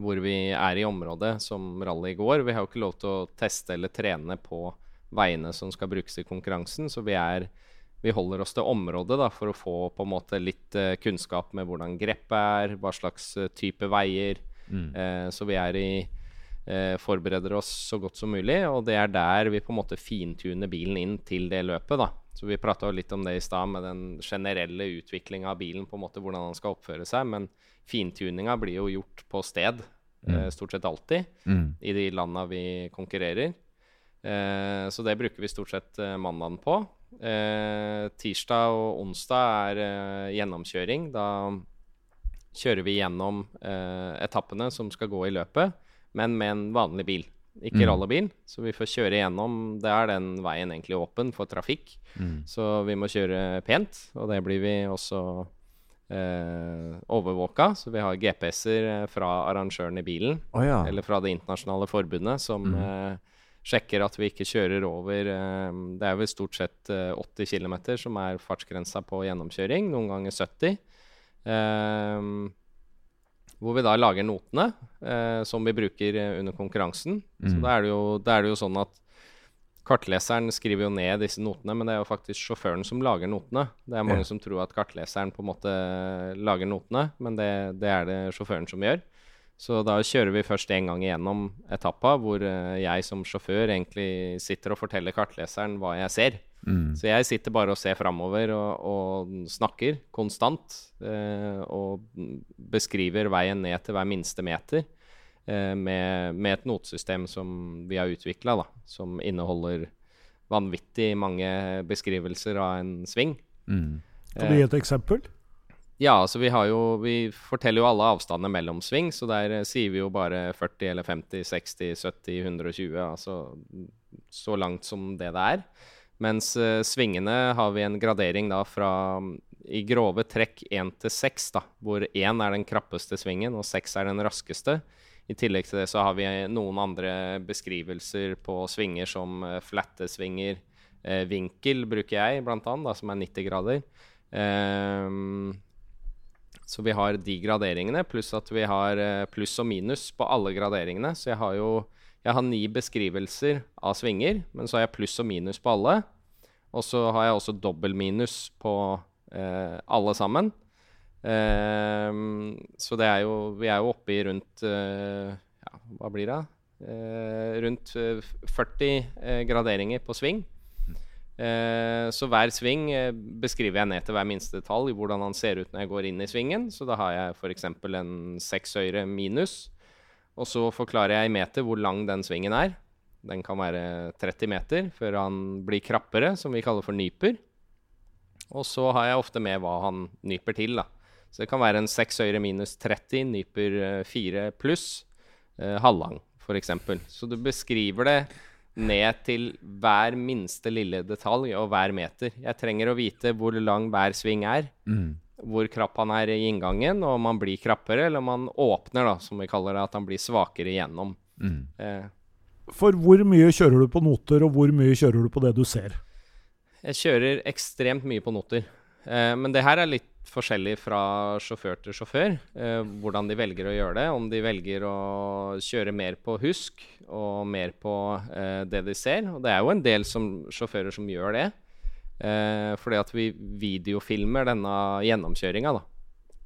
Hvor vi er i området som rally i går. Vi har jo ikke lov til å teste eller trene på veiene som skal brukes i konkurransen, så vi, er, vi holder oss til området da, for å få på en måte litt uh, kunnskap med hvordan grepet er, hva slags uh, type veier. Eh, så vi er i forbereder oss så godt som mulig, og det er der vi på en måte fintuner bilen inn til det løpet. da. Så Vi prata litt om det i stad, med den generelle utviklinga av bilen, på en måte hvordan den skal oppføre seg. Men fintuninga blir jo gjort på sted, eh, stort sett alltid, Mm. i de landa vi konkurrerer. Eh, så det bruker vi stort sett eh, mandagen på. Eh, tirsdag og onsdag er eh, gjennomkjøring. Da kjører vi gjennom eh, etappene som skal gå i løpet, men med en vanlig bil. Ikke Mm. rallybil, så vi får kjøre gjennom. Det er den veien egentlig åpen for trafikk, Mm. så vi må kjøre pent. Og det blir vi også eh, overvåka, så vi har GPS-er eh, fra arrangøren i bilen Oh, ja. eller fra det internasjonale forbundet, som eh, sjekker at vi ikke kjører over eh, Det er vel stort sett eh, 80 km som er fartsgrensa på gjennomkjøring, noen ganger 70. Eh, hvor vi da lager notene eh, som vi bruker eh, under konkurransen. Så Mm. da er, det jo, da er det jo sånn at kartleseren skriver jo ned disse notene, men det er jo faktisk sjåføren som lager notene. Det er mange Ja. som tror at kartleseren på en måte lager notene, men det, det er det sjåføren som gjør. Så da kjører vi først en gang igjennom etappa, hvor eh, jeg som sjåfør egentlig sitter og forteller kartleseren hva jeg ser. Mm. Så jeg sitter bare og ser framover og, og snakker konstant. Eh, og beskriver veien ned til hver minste meter eh, med, med et notesystem som vi har utvikla, som inneholder vanvittig mange beskrivelser av en sving. Mm. Kan du gi et eksempel? Ja, altså vi har jo Vi forteller jo alle avstandene mellom sving, så der eh, sier vi jo bare 40 eller 50, 60, 70, 120. Altså så langt som det det er. Mens uh, svingene har vi en gradering da fra mm, i grove trekk 1 til 6, da, hvor 1 er den krappeste svingen og 6 er den raskeste. I tillegg til det så har vi noen andre beskrivelser på svinger som uh, flatte svinger. uh, vinkel bruker jeg blant annet, da, som er 90 grader. Ehm, Så vi har de graderingene, pluss at vi har eh, pluss og minus på alle graderingene. Så jeg har jo jeg har ni beskrivelser av svinger, men så har jeg pluss og minus på alle. Og så har jeg også dobbel minus på eh, alle sammen. Eh, så det er jo Vi er jo oppe i rundt eh, Ja, hva blir det? Eh, rundt 40 eh, graderinger på sving. Eh, så hver sving beskriver jeg ned til hver minste detalj i hvordan han ser ut når jeg går inn i svingen. Så da har jeg f.eks. en seks høyre minus. Og så forklarer jeg i meter hvor lang den svingen er. Den kan være 30 meter før han blir krappere, som vi kaller for nyper. Og så har jeg ofte med hva han nyper til. da. Så det kan være en 6 høyre minus 30, nyper 4 eh, pluss, eh, halvlang f.eks. Så du beskriver det ned til hver minste lille detalj og hver meter. Jeg trenger å vite hvor lang hver sving er. Mm hvor krapp han er i inngangen, og om han blir krappere, eller om han åpner, da, som vi kaller det, at han blir svakere igjennom. Mm. Eh. For hvor mye kjører du på noter, og hvor mye kjører du på det du ser? Jeg kjører ekstremt mye på noter. Eh, men det her er litt forskjellig fra sjåfør til sjåfør. Eh, hvordan de velger å gjøre det. Om de velger å kjøre mer på husk og mer på eh, det de ser. Og det er jo en del som, sjåfører som gjør det. Eh, fordi at vi videofilmer denne gjennomkjøringa, da.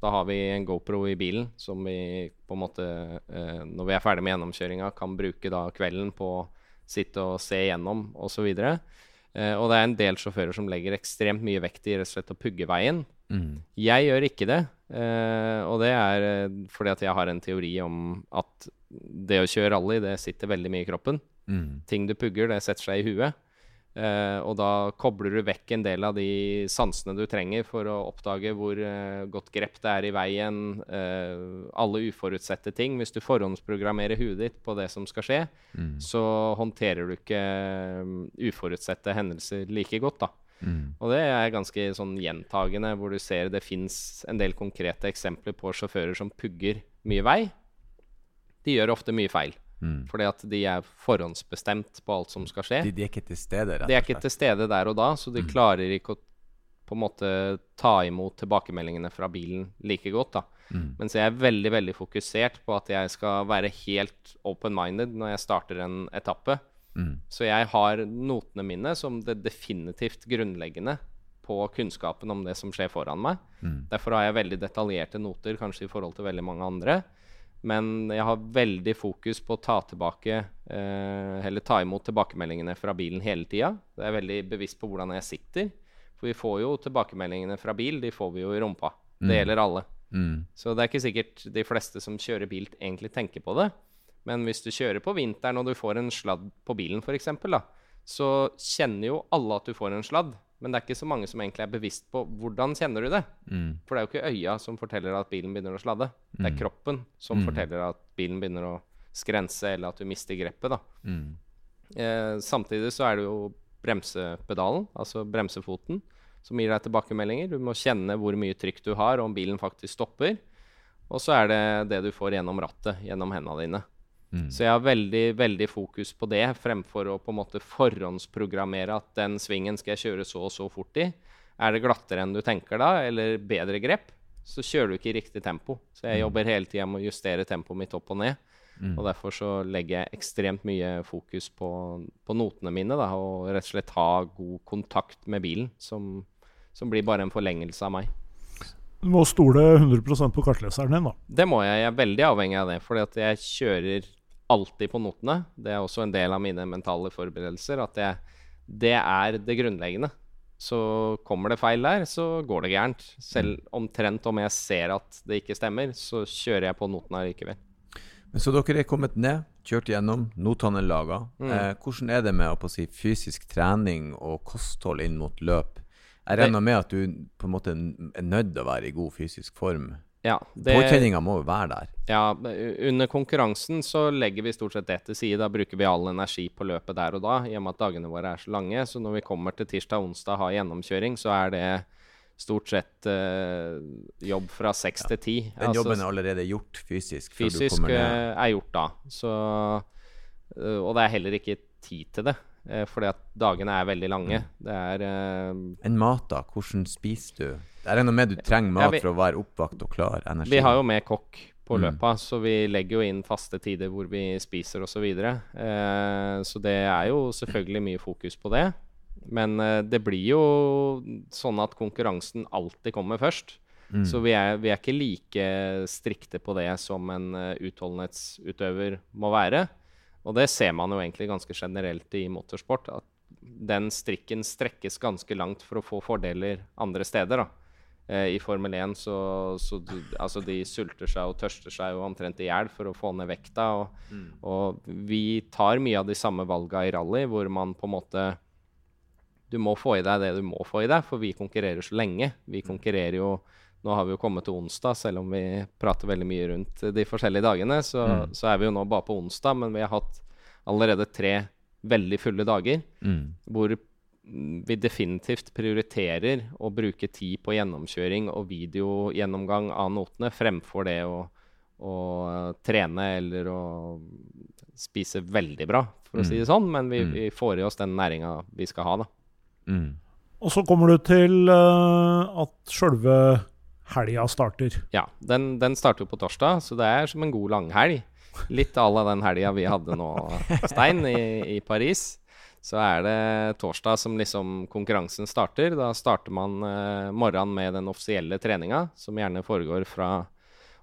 Da har vi en GoPro i bilen som vi på en måte, eh, når vi er ferdig med gjennomkjøringa, kan bruke da kvelden på å sitte og se gjennom osv. Eh, og det er en del sjåfører som legger ekstremt mye vekt i rett og slett å pugge veien. Mm. Jeg gjør ikke det. Eh, og det er eh, fordi at jeg har en teori om at det å kjøre rally, det sitter veldig mye i kroppen. Mm. Ting du pugger, det setter seg i huet. Uh, og da kobler du vekk en del av de sansene du trenger for å oppdage hvor uh, godt grep det er i veien, uh, alle uforutsette ting. Hvis du forhåndsprogrammerer huet ditt på det som skal skje, mm. så håndterer du ikke um, uforutsette hendelser like godt, da. Mm. Og det er ganske sånn gjentagende, hvor du ser det fins en del konkrete eksempler på sjåfører som pugger mye vei. De gjør ofte mye feil. Mm. Fordi at de er forhåndsbestemt på alt som skal skje. De, de er ikke til stede, rett og slett? De er ikke til stede der og da, så de mm. klarer ikke å på en måte ta imot tilbakemeldingene fra bilen like godt. da. Mm. Mens jeg er veldig veldig fokusert på at jeg skal være helt open-minded når jeg starter en etappe. Mm. Så jeg har notene mine som det definitivt grunnleggende på kunnskapen om det som skjer foran meg. Mm. Derfor har jeg veldig detaljerte noter kanskje i forhold til veldig mange andre. Men jeg har veldig fokus på å ta tilbake eh, ta imot tilbakemeldingene fra bilen hele tida. Jeg er veldig bevisst på hvordan jeg sitter. For vi får jo tilbakemeldingene fra bil, de får vi jo i rumpa. Mm. Det gjelder alle. Mm. Så det er ikke sikkert de fleste som kjører bil, egentlig tenker på det. Men hvis du kjører på vinteren og du får en sladd på bilen, f.eks., så kjenner jo alle at du får en sladd. Men det er ikke så mange som egentlig er bevisst på hvordan kjenner du det. Mm. For det er jo ikke øya som forteller at bilen begynner å sladde. Mm. Det er mm. kroppen som mm. forteller at bilen begynner å skrense, eller at du mister grepet. da. Mm. Eh, samtidig så er det jo bremsepedalen, altså bremsefoten, som gir deg tilbakemeldinger. Du må kjenne hvor mye trykk du har, og om bilen faktisk stopper. Og så er det det du får gjennom rattet, gjennom hendene dine. Mm. Så jeg har veldig, veldig fokus på det, fremfor å på en måte forhåndsprogrammere at den svingen skal jeg kjøre så og så fort i. Er det glattere enn du tenker da, eller bedre grep, så kjører du ikke i riktig tempo. Så jeg mm. jobber hele tida med å justere tempoet mitt opp og ned. Mm. Og derfor så legger jeg ekstremt mye fokus på, på notene mine, da, og rett og slett ha god kontakt med bilen, som, som blir bare en forlengelse av meg. Du må stole 100% på kartleseren din, da. Det må jeg. Jeg er veldig avhengig av det. Fordi at jeg kjører alltid på notene. Det er også en del av mine mentale forberedelser. At det, det er det grunnleggende. Så kommer det feil der, så går det gærent. Selv omtrent om jeg ser at det ikke stemmer, så kjører jeg på notene likevel. Så dere er kommet ned, kjørt gjennom, notene er laga. Mm. Eh, hvordan er det med å si, fysisk trening og kosthold inn mot løp? Jeg regner med at du på en måte er nødt til å være i god fysisk form ja, Påkjenninga må jo være der. Ja, under konkurransen så legger vi stort sett det til side. Da bruker vi all energi på løpet der og da, i og med at dagene våre er så lange. Så når vi kommer til tirsdag og onsdag og har gjennomkjøring, så er det stort sett uh, jobb fra seks ja. til ti. Den altså, jobben er allerede gjort fysisk? Fysisk uh, er gjort da. Så, uh, og det er heller ikke tid til det. Eh, fordi at dagene er veldig lange. Det er eh, En mat, da? Hvordan spiser du? Det er noe med du trenger mat Ja, vi- for å være oppvakt og klar energi. Vi har jo med kokk på Mm. løpet, så vi legger jo inn faste tider hvor vi spiser osv. Så, eh, så det er jo selvfølgelig mye fokus på det. Men eh, det blir jo sånn at konkurransen alltid kommer først. Mm. Så vi er, vi er ikke like strikte på det som en uh, utholdenhetsutøver må være. Og det ser man jo egentlig ganske generelt i motorsport. At den strikken strekkes ganske langt for å få fordeler andre steder. Eh, I Formel 1 så, så du, altså de sulter seg og tørster seg jo omtrent i hjel for å få ned vekta. Og, og vi tar mye av de samme valga i rally, hvor man på en måte Du må få i deg det du må få i deg, for vi konkurrerer så lenge. Vi konkurrerer jo Nå har vi jo kommet til onsdag, selv om vi prater veldig mye rundt de forskjellige dagene. Så, så er vi jo nå bare på onsdag, men vi har hatt allerede tre veldig fulle dager Mm. hvor mm, vi definitivt prioriterer å bruke tid på gjennomkjøring og videogjennomgang av notene fremfor det å, å trene eller å spise veldig bra, for å si det sånn. Men vi, Mm. vi får i oss den næringa vi skal ha, da. Mm. Og så kommer du til uh, at sjølve helga starter. Ja, den, den starter jo på torsdag, så det er som en god langhelg. Litt à la den helga vi hadde nå, Stein, i, i Paris. Så er det torsdag som liksom konkurransen starter. Da starter man eh, morgenen med den offisielle treninga, som gjerne foregår fra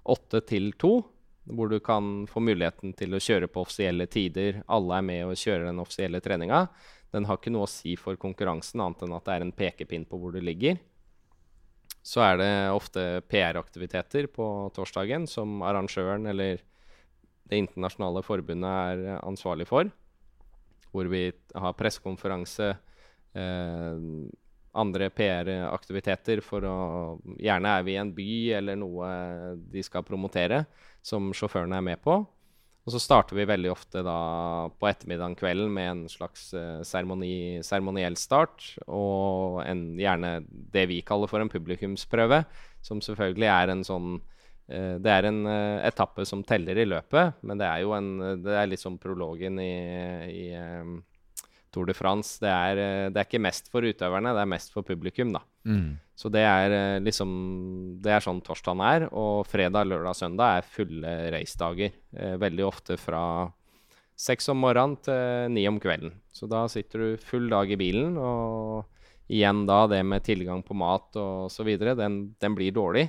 åtte til to. Hvor du kan få muligheten til å kjøre på offisielle tider. Alle er med og kjører den offisielle treninga. Den har ikke noe å si for konkurransen, annet enn at det er en pekepinn på hvor du ligger. Så er det ofte PR-aktiviteter på torsdagen som arrangøren eller det internasjonale forbundet er ansvarlig for. Hvor vi har pressekonferanse, eh, andre PR-aktiviteter for å Gjerne er vi i en by eller noe de skal promotere, som sjåførene er med på. Og så starter vi veldig ofte da på ettermiddagen kvelden med en slags eh, seremoni, seremoniell start, og en, gjerne det vi kaller for en publikumsprøve, som selvfølgelig er en sånn eh, Det er en eh, etappe som teller i løpet, men det er jo en Det er litt som prologen i, i Tour de France. Det er, eh, det er ikke mest for utøverne, det er mest for publikum, da. Mm. Så det er eh, liksom Det er sånn torsdagen er. Og fredag, lørdag, søndag er fulle racedager. Eh, veldig ofte fra seks om morgenen til ni om kvelden. Så da sitter du full dag i bilen, og igjen da det med tilgang på mat og så videre, den, den blir dårlig.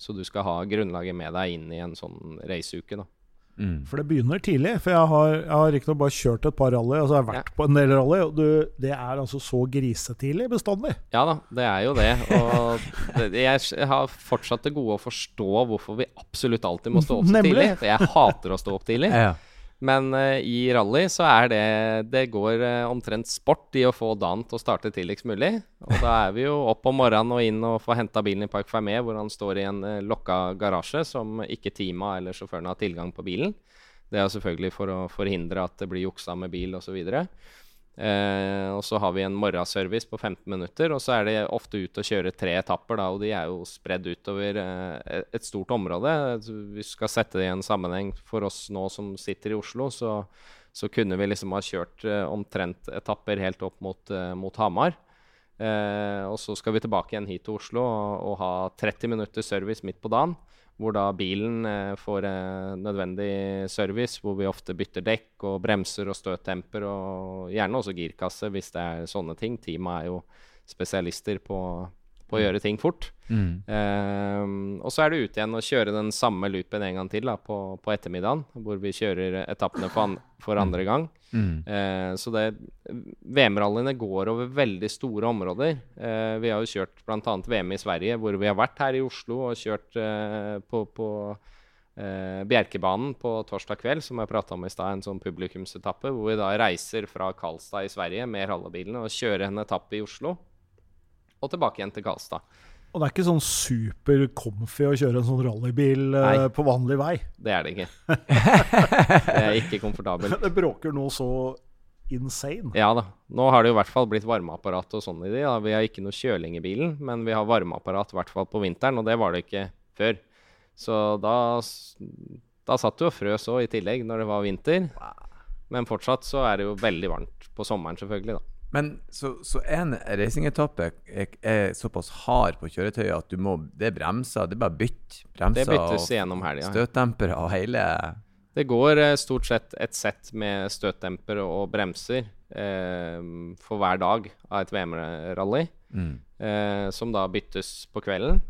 Så du skal ha grunnlaget med deg inn i en sånn raceuke, da. Mm. For det begynner tidlig. For jeg har, jeg har riktignok bare kjørt et par rally, altså jeg har vært på en del rally, og du, det er altså så grisetidlig bestandig. Ja da, det er jo det. Og det, jeg har fortsatt til gode å forstå hvorfor vi absolutt alltid må stå opp så Nemlig. tidlig. For jeg hater å stå opp tidlig. Ja. Men uh, i rally så er det Det går uh, omtrent sport i å få dagen til å starte tidligst mulig. Og da er vi jo opp om morgenen og inn og får henta bilen i Park Fermé, hvor han står i en uh, lokka garasje som ikke teama eller sjåføren har tilgang på bilen. Det er selvfølgelig for å forhindre at det blir juksa med bil osv. Eh, og så har vi en morgenservice på 15 minutter, og så er det ofte ut å kjøre tre etapper, da, og de er jo spredd utover eh, et stort område. Vi skal sette det i en sammenheng for oss nå som sitter i Oslo, så, så kunne vi liksom ha kjørt eh, omtrent etapper helt opp mot, mot Hamar. Og så skal vi tilbake igjen hit til Oslo og, og ha 30 minutter service midt på dagen. Hvor da bilen eh, får eh, nødvendig service, hvor vi ofte bytter dekk og bremser og støttemper, og gjerne også girkasse hvis det er sånne ting. Teamet er jo spesialister på, på å gjøre ting fort. Mm. Uh, og så er det ut igjen og kjøre den samme loopen en gang til da, på, på ettermiddagen, hvor vi kjører etappene for, an for andre gang. Mm. Uh, så det VM-rallyene går over veldig store områder. Uh, vi har jo kjørt bl.a. VM i Sverige, hvor vi har vært her i Oslo og kjørt eh, på, på eh, Bjerkebanen på torsdag kveld, som jeg prata om i stad, en sånn publikumsetappe, hvor vi da reiser fra Karlstad i Sverige med rallybilene og kjører en etappe i Oslo. Og tilbake igjen til Karlstad. Og det er ikke sånn super comfy å kjøre en sånn rallybil eh, Nei. på vanlig vei. Det er det ikke. Det er ikke komfortabelt. Det bråker noe så insane. Ja da. Nå har det jo i hvert fall blitt varmeapparat og sånn i de. Da. Vi har ikke noe kjøling i bilen, men vi har varmeapparat i hvert fall på vinteren, og det var det ikke før. Så da, da satt du og frøs òg i tillegg når det var vinter. Men fortsatt så er det jo veldig varmt på sommeren, selvfølgelig. da. Men så, så en racingetappe er, er såpass hard på kjøretøyet at du må Det er bremser, det er bare bytt. Bremser og støtdempere og hele Det går eh, stort sett et sett med støtdempere og bremser eh, for hver dag av et VM-rally, mm. eh, som da byttes på kvelden.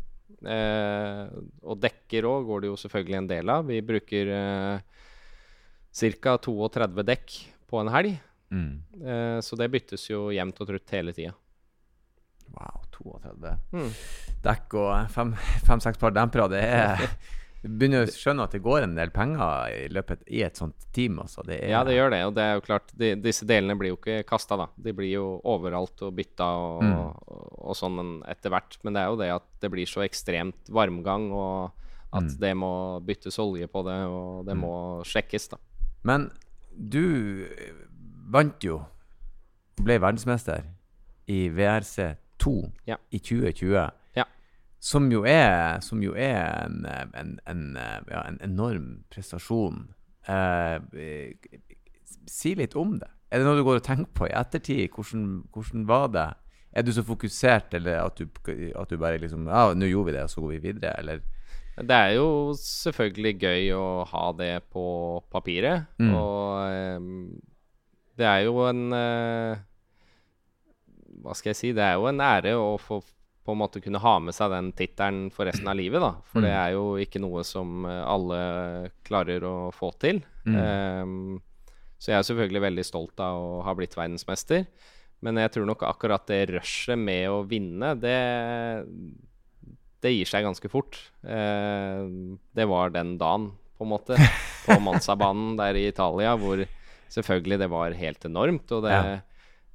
Eh, og dekker òg går det jo selvfølgelig en del av. Vi bruker eh, ca. 32 dekk på en helg. Mm. Eh, så det byttes jo jevnt og trutt hele tida. Wow, 32 Mm. dekk og fem-seks par dempere. Det er Du begynner å skjønne at det går en del penger i løpet i et sånt team. Altså. Det er, Ja, det gjør det. Og det er jo klart, de, disse delene blir jo ikke kasta, da. De blir jo overalt og bytta og, Mm. og, og sånn etter hvert. Men det er jo det at det blir så ekstremt varmgang, og at Mm. det må byttes olje på det, og det må sjekkes, da. Men du vant jo, ble verdensmester i VRC2 Ja. i 2020. Ja. Som jo er, som jo er en, en, en, ja, en enorm prestasjon. Eh, si litt om det. Er det noe du går og tenker på i ettertid? Hvordan, hvordan var det? Er du så fokusert, eller at du, at du bare liksom Ja, nå gjorde vi det, og så går vi videre, eller? Det er jo selvfølgelig gøy å ha det på papiret, Mm. og ehm, det er jo en eh, Hva skal jeg si? Det er jo en ære å få på en måte kunne ha med seg den tittelen for resten av livet, da. For det Mm. er jo ikke noe som eh, alle klarer å få til. Mm. Um, så jeg er selvfølgelig veldig stolt av å ha blitt verdensmester. Men jeg tror nok akkurat det rushet med å vinne, det det gir seg ganske fort. Uh, det var den dagen, på en måte, på Manzabanen der i Italia, hvor selvfølgelig det var helt enormt. Og det, Ja.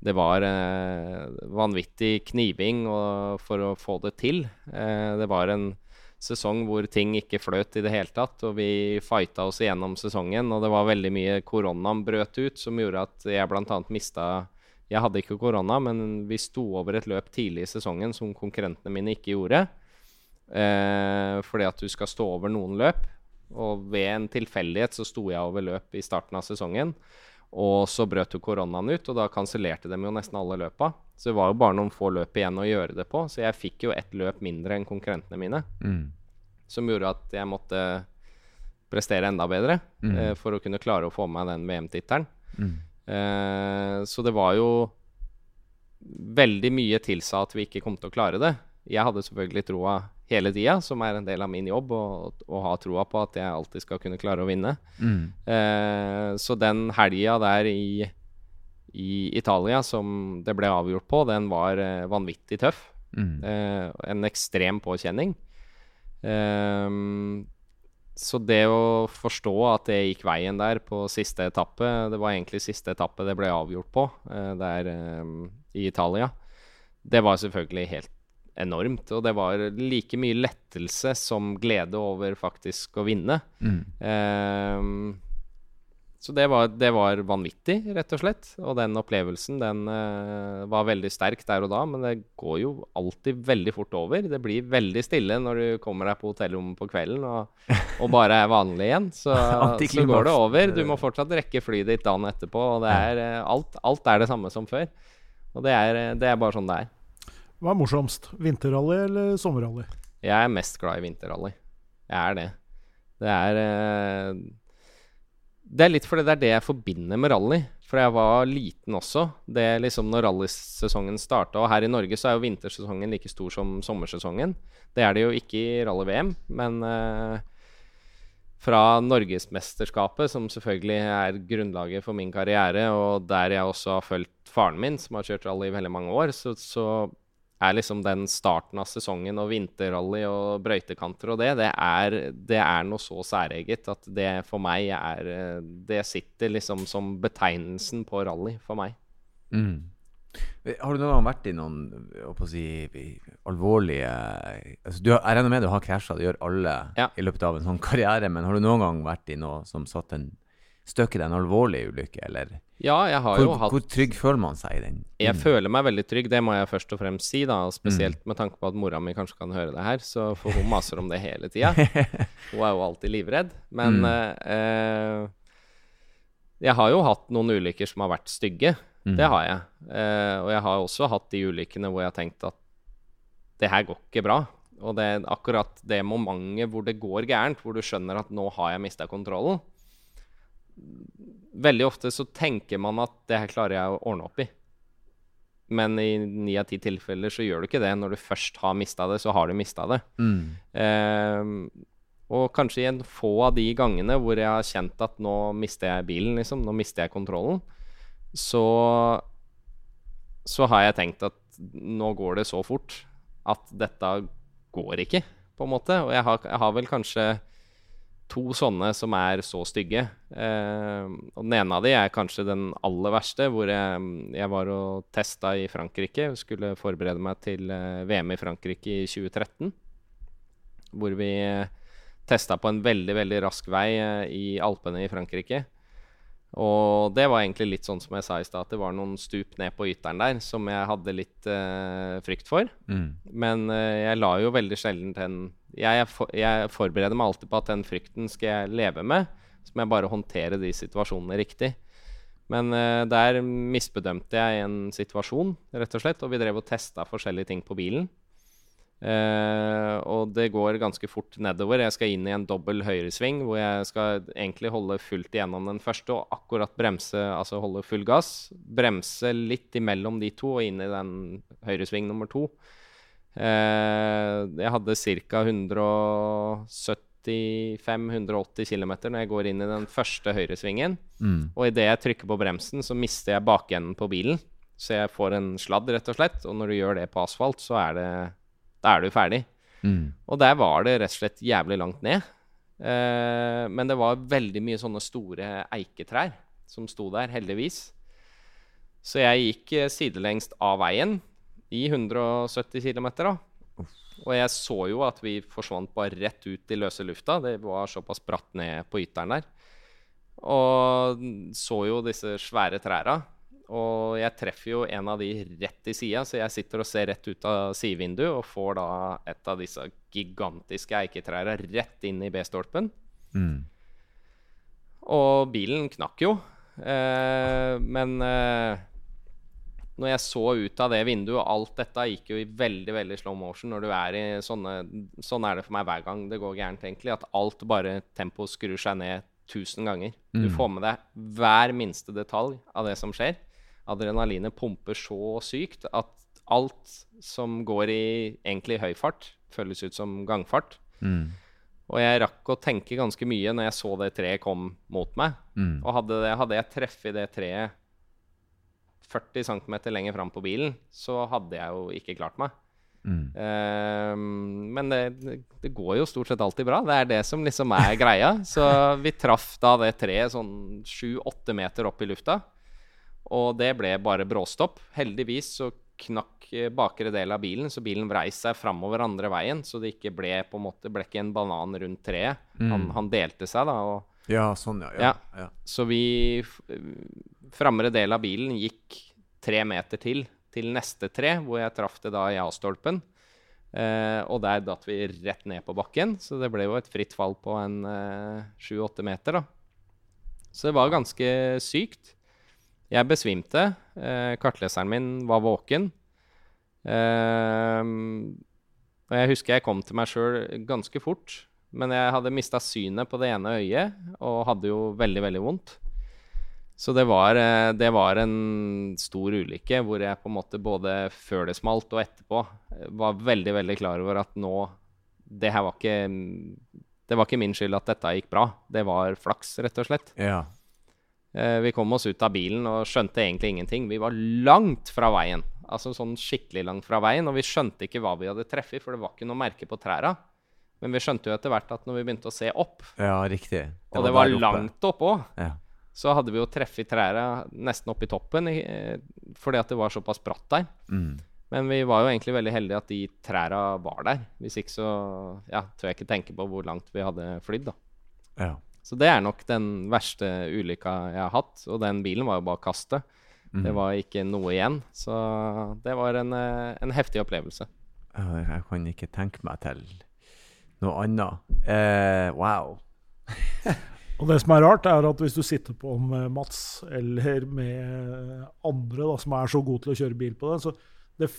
det var eh, vanvittig kniving og, for å få det til. Eh, det var en sesong hvor ting ikke fløt i det hele tatt, og vi fighta oss igjennom sesongen. Og det var veldig mye koronaen brøt ut, som gjorde at jeg bl.a. mista Jeg hadde ikke korona, men vi sto over et løp tidlig i sesongen som konkurrentene mine ikke gjorde. Eh, fordi at du skal stå over noen løp. Og ved en tilfeldighet så sto jeg over løp i starten av sesongen. Og så brøt jo koronaen ut, og da kansellerte de jo nesten alle løpa. Så det var jo bare noen få løp igjen å gjøre det på, så jeg fikk jo ett løp mindre enn konkurrentene mine. Mm. Som gjorde at jeg måtte prestere enda bedre Mm. eh, for å kunne klare å få med den VM-tittelen. Mm. Eh, så det var jo veldig mye tilsa at vi ikke kom til å klare det. Jeg hadde selvfølgelig troa hele tida, som er en del av min jobb, å, å ha troa på at jeg alltid skal kunne klare å vinne. Mm. Eh, så den helga der i, i Italia som det ble avgjort på, den var eh, vanvittig tøff. Mm. Eh, en ekstrem påkjenning. Ehm, så det å forstå at det gikk veien der på siste etappe Det var egentlig siste etappe det ble avgjort på eh, der ehm, i Italia. Det var selvfølgelig helt enormt. Og det var like mye lettelse som glede over faktisk å vinne. Mm. Ehm, så det var, det var vanvittig, rett og slett. Og den opplevelsen den eh, var veldig sterk der og da, men det går jo alltid veldig fort over. Det blir veldig stille når du kommer deg på hotellrommet på kvelden og, og bare er vanlig igjen. Så, så går det over. Du må fortsatt rekke flyet ditt dagen etterpå, og det er, eh, alt, alt er det samme som før. Og det er, eh, det er bare sånn det er. Hva er morsomst? Vinterrally eller sommerrally? Jeg er mest glad i vinterrally. Jeg er det. Det er eh, Det er litt fordi det er det jeg forbinder med rally. For jeg var liten også. Det er liksom når rallysesongen starta. Og her i Norge så er jo vintersesongen like stor som sommersesongen. Det er det jo ikke i rally-VM, men eh, fra Norgesmesterskapet, som selvfølgelig er grunnlaget for min karriere, og der jeg også har fulgt faren min, som har kjørt rally i veldig mange år, så, så er liksom den starten av sesongen og vinterrally og brøytekanter og det, det er, det er noe så særeget at det for meg er eh, Det sitter liksom som betegnelsen på rally for meg. Mm. Har du noen gang vært i noen å si, alvorlige altså, du har, Jeg regner med du har krasja, det gjør alle Ja. i løpet av en sånn karriere, men har du noen gang vært i noe som satt en støkk i deg, en alvorlig ulykke, eller Ja, jeg har hvor, jo hatt hvor trygg føler man seg i den? Jeg Mm. føler meg veldig trygg, det må jeg først og fremst si, da. Spesielt Spesielt med tanke på at mora mi kanskje kan høre det her, så for hun maser om det hele tida. Hun er jo alltid livredd. Men Mm. eh, Jeg har jo hatt noen ulykker som har vært stygge. Mm. Det har jeg. Eh, og jeg har også hatt de ulykkene hvor jeg har tenkt at det her går ikke bra. Og det er akkurat det momentet hvor det går gærent, hvor du skjønner at nå har jeg mista kontrollen. Veldig ofte så tenker man at det her klarer jeg å ordne opp i. Men i ni av ti tilfeller så gjør du ikke det. Når du først har mista det, så har du mista det. Mm. Eh, og kanskje i en få av de gangene hvor jeg har kjent at nå mister jeg bilen, liksom, nå mister jeg kontrollen, så så har jeg tenkt at nå går det så fort at dette går ikke, på en måte. Og jeg har, jeg har vel kanskje to sånne som er så stygge. Eh, og den ene av de er kanskje den aller verste, hvor jeg, jeg var og testa i Frankrike. Skulle forberede meg til eh, VM i Frankrike i 2013. Hvor vi eh, testa på en veldig, veldig rask vei eh, i Alpene i Frankrike. Og det var egentlig litt sånn som jeg sa i stad, at det var noen stup ned på ytteren der som jeg hadde litt uh, frykt for. Mm. Men uh, jeg la jo veldig sjelden den jeg, for, jeg forbereder meg alltid på at den frykten skal jeg leve med. Så må jeg bare håndtere de situasjonene riktig. Men uh, der misbedømte jeg en situasjon, rett og slett. Og vi drev og testa forskjellige ting på bilen. Eh, og det går ganske fort nedover. Jeg skal inn i en dobbel høyresving hvor jeg skal egentlig holde fullt igjennom den første og akkurat bremse, altså holde full gass. Bremse litt imellom de to og inn i den høyresving nummer to. Eh, jeg hadde ca. 175-180 km når jeg går inn i den første høyresvingen. Mm. Og idet jeg trykker på bremsen, så mister jeg bakenden på bilen. Så jeg får en sladd, rett og slett. Og når du gjør det på asfalt, så er det Da er du ferdig. Mm. Og der var det rett og slett jævlig langt ned. Eh, men det var veldig mye sånne store eiketrær som sto der, heldigvis. Så jeg gikk eh, sidelengst av veien i 170 km, da. Og jeg så jo at vi forsvant bare rett ut i løse lufta. Det var såpass bratt ned på ytteren der. Og så jo disse svære træra. Og jeg treffer jo en av de rett i sida, så jeg sitter og ser rett ut av sidevinduet og får da et av disse gigantiske eiketrærne rett inn i B-stolpen. Mm. Og bilen knakk jo. Eh, men eh, når jeg så ut av det vinduet, og alt dette gikk jo i veldig veldig slow motion når du er i sånne Sånn er det for meg hver gang det går gærent, egentlig. At alt bare tempo skrur seg ned tusen ganger. Du Mm. får med deg hver minste detalj av det som skjer. Adrenalinet pumper så sykt at alt som går i egentlig høy fart, føles ut som gangfart. Mm. Og jeg rakk å tenke ganske mye når jeg så det treet kom mot meg. Mm. Og hadde, det, hadde jeg treffet det treet 40 cm lenger fram på bilen, så hadde jeg jo ikke klart meg. Mm. Uh, men det, det- går jo stort sett alltid bra. Det er det som liksom er greia. Så vi traff da det treet sånn 7-8 meter opp i lufta. Og det ble bare bråstopp. Heldigvis så knakk eh, bakre del av bilen, så bilen vrei seg framover andre veien. Så det ikke ble på en måte ble ikke en banan rundt treet. Han, Mm. han delte seg, da. og Ja, sånn, ja. Ja. ja. så vi Framre del av bilen gikk tre meter til til neste tre, hvor jeg traff det da i A-stolpen. Eh, og der datt vi rett ned på bakken, så det ble jo et fritt fall på en sju-åtte meter, da. Så det var ganske sykt. Jeg besvimte. Eh, kartleseren min var våken. Eh, og jeg husker jeg kom til meg sjøl ganske fort. Men jeg hadde mista synet på det ene øyet og hadde jo veldig, veldig vondt. Så det var, eh, det var en stor ulykke hvor jeg på en måte både før det smalt og etterpå eh, var veldig, veldig klar over at nå Det her var ikke Det var ikke min skyld at dette gikk bra. Det var flaks, rett og slett. ja. Eh, Vi kom oss ut av bilen og skjønte egentlig ingenting. Vi var langt fra veien. Altså sånn skikkelig langt fra veien. Og vi skjønte ikke hva vi hadde treffet, for det var ikke noe merke på trærne. Men vi skjønte jo etter hvert at når vi begynte å se opp, Ja, riktig. og det var oppe. langt oppe òg, Ja. så hadde vi jo treffet trærne nesten opp i toppen eh, fordi at det var såpass bratt der. Mm. Men vi var jo egentlig veldig heldige at de trærne var der. Hvis ikke så ja, tør jeg ikke tenke på hvor langt vi hadde flydd, da. ja. Så det er nok den verste ulykka jeg har hatt. Og den bilen var jo bare kastet. Mm. Det var ikke noe igjen. Så det var en, eh, en heftig opplevelse. Jeg kan ikke tenke meg til noe annet. Uh, wow. Og det som er rart, er at hvis du sitter på med Mats eller med andre da, som er så gode til å kjøre bil på det, så det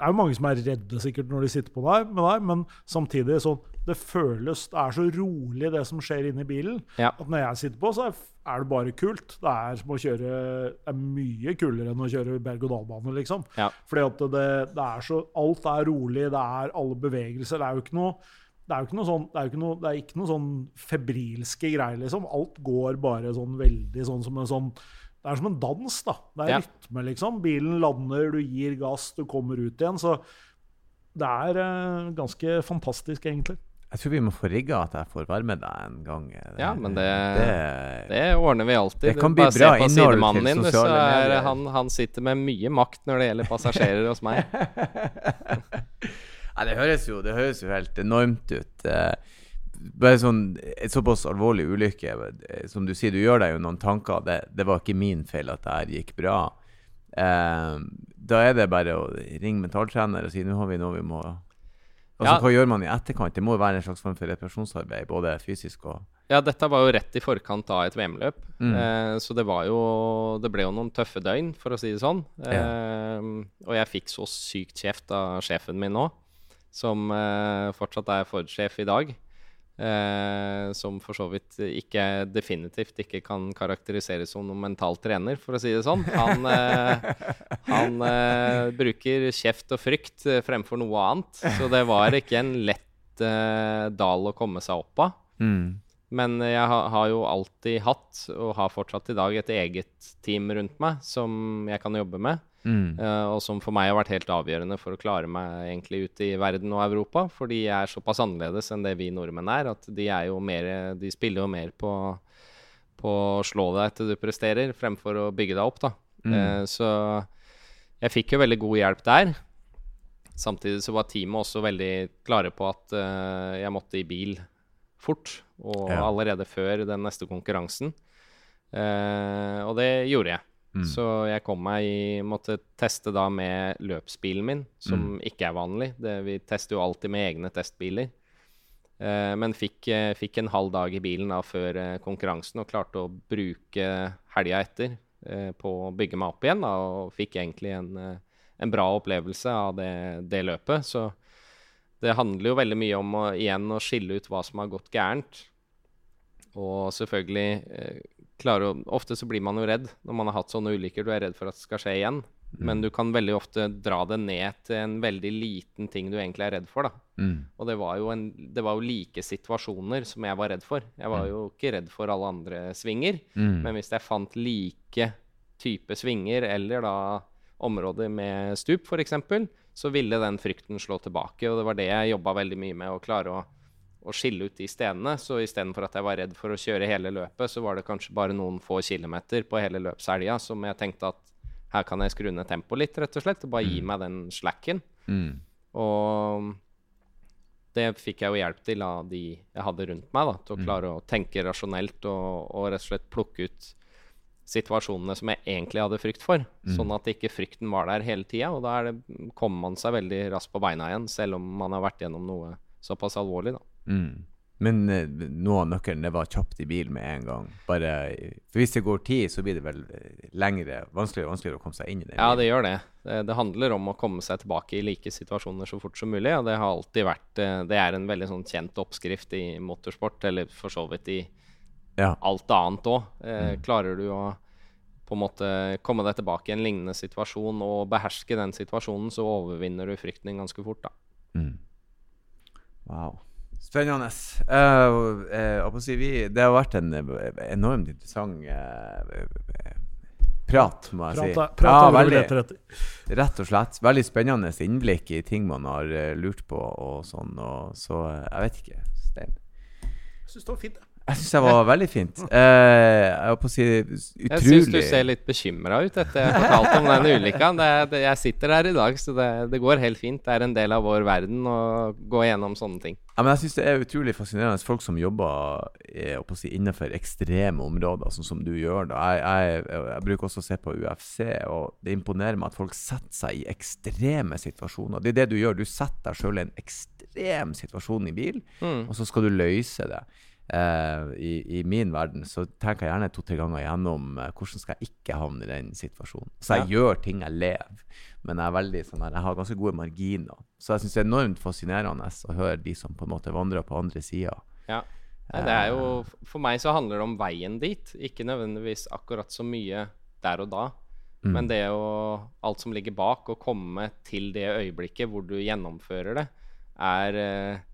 er jo mange som er redde sikkert når de sitter på deg, med deg, men samtidig sånn Det føles Det er så rolig, det som skjer inni bilen, Ja. at når jeg sitter på, så er det bare kult. Det er som å kjøre Det er mye kulere enn å kjøre berg-og-dal-bane, liksom. Ja. Fordi at det, det er så Alt er rolig, det er alle bevegelser. Det er jo ikke noe det er jo ikke noe sånn, det er jo ikke noe, det er ikke noe sånn febrilske greier, liksom. Alt går bare sånn veldig sånn som en sånn Det er som en dans, da. Det er Ja. rytme, liksom. Bilen lander, du gir gass, du kommer ut igjen. Så det er uh, ganske fantastisk, egentlig. Jeg tror vi må få rigga at jeg får være med deg en gang. Ja, men det, det det ordner vi alltid. Det kan bli bare se bra på sidemannen din, så er han, han sitter med mye makt når det gjelder passasjerer hos meg. Nei, det høres jo, det høres jo helt enormt ut. Eh, bare sånn et såpass alvorlig ulykke eh, Som du sier, du gjør deg jo noen tanker. Det, det var ikke min feil at det her gikk bra. Eh, da er det bare å ringe mentaltrener og si nå har vi noe vi må Altså, Ja. Hva gjør man i etterkant? Det må jo være en slags form for reparasjonsarbeid, både fysisk og Ja, dette var jo rett i forkant av et VM-løp. Mm. Eh, så det var jo Det ble jo noen tøffe døgn, for å si det sånn. Eh, og jeg fikk så sykt kjeft av sjefen min nå, som eh, fortsatt er Ford-sjef i dag. Eh, som for så vidt ikke definitivt ikke kan karakteriseres som noen mental trener, for å si det sånn. Han, eh, han eh, bruker kjeft og frykt eh, fremfor noe annet. Så det var ikke en lett eh, dal å komme seg opp av. mm. Men jeg ha, har jo alltid hatt, og har fortsatt i dag, et eget team rundt meg som jeg kan jobbe med. Mm. eh, og som for meg har vært helt avgjørende for å klare meg egentlig ute i verden og Europa. Fordi jeg er såpass annerledes enn det vi nordmenn er. At de er jo mer De spiller jo mer på, på å slå deg til du presterer, fremfor å bygge deg opp, da. Eh, så jeg fikk jo veldig god hjelp der. Samtidig så var teamet også veldig klare på at uh, jeg måtte i bil fort, og Ja. allerede før den neste konkurransen. Og det gjorde jeg. Mm. Så jeg kom meg i Måtte teste da med løpsbilen min, som ikke er vanlig. Det, vi tester jo alltid med egne testbiler. Eh, men fikk, eh, fikk en halv dag i bilen da før eh, konkurransen og klarte å bruke helga etter eh, på å bygge meg opp igjen. Da, og fikk egentlig en, eh, en bra opplevelse av det, det løpet. Så det handler jo veldig mye om å, igjen å skille ut hva som har gått gærent. Og selvfølgelig eh, klare å Ofte så blir man jo redd når man har hatt sånne ulykker. Du er redd for at det skal skje igjen. Men du kan veldig ofte dra det ned til en veldig liten ting du egentlig er redd for. da. Mm. Og det var, jo en, det var jo like situasjoner som jeg var redd for. Jeg var jo ikke redd for alle andre svinger. Mm. Men hvis jeg fant like type svinger, eller da områder med stup f.eks., så ville den frykten slå tilbake. Og det var det jeg jobba veldig mye med, å klare å, å skille ut de stedene. Så istedenfor at jeg var redd for å kjøre hele løpet, så var det kanskje bare noen få kilometer på hele løpshelga som jeg tenkte at her kan jeg skru ned tempoet litt, rett og slett. Og bare gi meg den slacken. Mm. Og det fikk jeg jo hjelp til av de jeg hadde rundt meg, da, til å klare å tenke rasjonelt og, og rett og slett plukke ut situasjonene som jeg egentlig hadde frykt for, sånn at ikke frykten var der hele tida. Og da det, kommer man seg veldig raskt på beina igjen, selv om man har vært gjennom noe såpass alvorlig. da. Mm. Men eh, noe av nøkkelen det var kjapt i bil med en gang. Bare, for hvis det går tid, så blir det vel eh, lengre, vanskeligere og vanskeligere å komme seg inn i den Ja, det gjør det. det. Det handler om å komme seg tilbake i like situasjoner så fort som mulig. Og det har alltid vært eh, Det er en veldig sånn kjent oppskrift i motorsport, eller for så vidt i Ja. alt annet òg. Eh, Klarer du å på en måte komme deg tilbake i en lignende situasjon og beherske den situasjonen, så overvinner du frykten din ganske fort, da. Mm. Wow. Spennende. Uh, uh, eh, si, vi, det har vært en eh, enormt interessant prat, må jeg si. Prata prat er det veldig, rett og slett. Veldig spennende innblikk i ting man har lurt på og sånn. Og, så jeg vet ikke. Stein. Jeg syns det var fint. jeg. Jeg syns det var veldig fint. Uh, jeg holdt på å si utrolig Jeg syns du ser litt bekymra ut etter jeg fortalte om den ulykka. Jeg sitter her i dag, så det, det går helt fint. Det er en del av vår verden å gå gjennom sånne ting. Ja, men jeg synes det er utrolig fascinerende folk som jobber eh, jeg å si, innenfor ekstreme områder, sånn som du gjør. Da. Jeg, jeg, jeg bruker også å se på UFC, og det imponerer meg at folk setter seg i ekstreme situasjoner. Det er det du gjør. Du setter deg sjøl i en ekstrem situasjon i bil, Mm. og så skal du løse det. Eh, i, i min verden, så tenker jeg gjerne to-tre ganger gjennom uh, hvordan skal jeg ikke havne i den situasjonen. Så jeg gjør ting jeg lever, men jeg er veldig sånn her, jeg har ganske gode marginer. Så jeg syns det er enormt fascinerende å høre de som på en måte vandrer på andre sida. Ja. Det er jo, for meg så handler det om veien dit, ikke nødvendigvis akkurat så mye der og da. Mm. Men det å Alt som ligger bak, å komme til det øyeblikket hvor du gjennomfører det, er eh,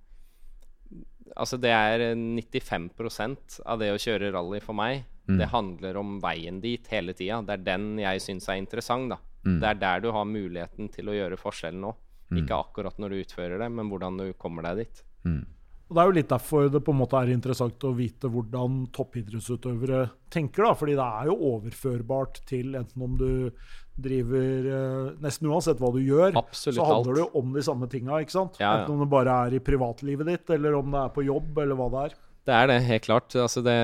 Altså, det er 95% av det å kjøre rally for meg. Mm. Det handler om veien dit hele tida. Det er den jeg syns er interessant, da. Mm. Det er der du har muligheten til å gjøre forskjellen nå. Mm. Ikke akkurat når du utfører det, men hvordan du kommer deg dit. Mm. Og Det er jo litt derfor det på en måte er interessant å vite hvordan toppidrettsutøvere tenker. da, fordi det er jo overførbart til enten om du driver eh, Nesten uansett hva du gjør, Absolutt så handler det jo om de samme tinga. Ja, ja. Enten om det bare er i privatlivet ditt, eller om det er på jobb, eller hva det er. Det er det, helt klart. Altså det,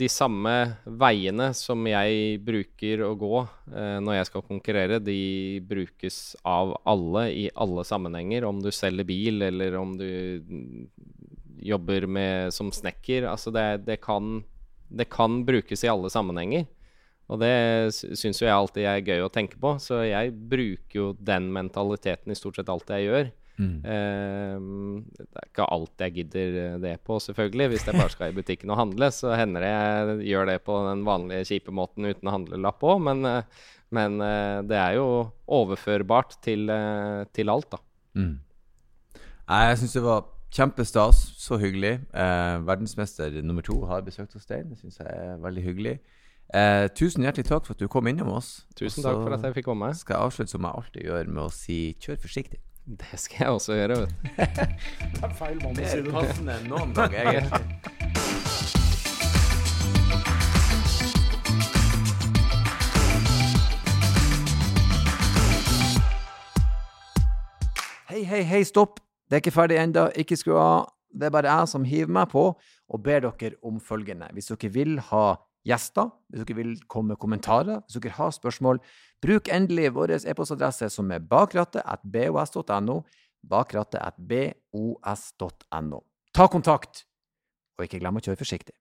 de samme veiene som jeg bruker å gå eh, når jeg skal konkurrere, de brukes av alle i alle sammenhenger. Om du selger bil, eller om du jobber med, som snekker. Altså det, det, kan, det kan brukes i alle sammenhenger. Og det sy- syns jo jeg alltid er gøy å tenke på, så jeg bruker jo den mentaliteten i stort sett alt jeg gjør. Mm. Uh, det er ikke alt jeg gidder eh, det på, selvfølgelig. Hvis jeg bare skal i butikken og handle, så hender det jeg gjør det på den vanlige kjipe måten uten handlelapp òg, men, eh, men uh, det er jo overførbart til, uh, til alt, da. Mm. Jeg syns det var kjempestas. Så hyggelig. Verdensmester nummer to har besøkt hos Stein. Det syns jeg er veldig hyggelig. Eh, tusen hjertelig takk for at du kom innom oss. Tusen takk for at jeg fikk komme. skal jeg avslutte som jeg alltid gjør, med å si kjør forsiktig. Det skal jeg også gjøre, vet du. Det er feil mann å si det. passende enn noen gang, egentlig. Hei, hei, hei, stopp! Det er ikke ferdig ennå. Ikke skru av. Det er bare jeg som hiver meg på og ber dere om følgende. Hvis dere vil ha gjester, hvis dere vil komme med kommentarer, hvis dere har spørsmål, bruk endelig vår e-postadresse som er bakrattet.bos.no. Bakrattet.bos.no. Ta kontakt, og ikke glem å kjøre forsiktig.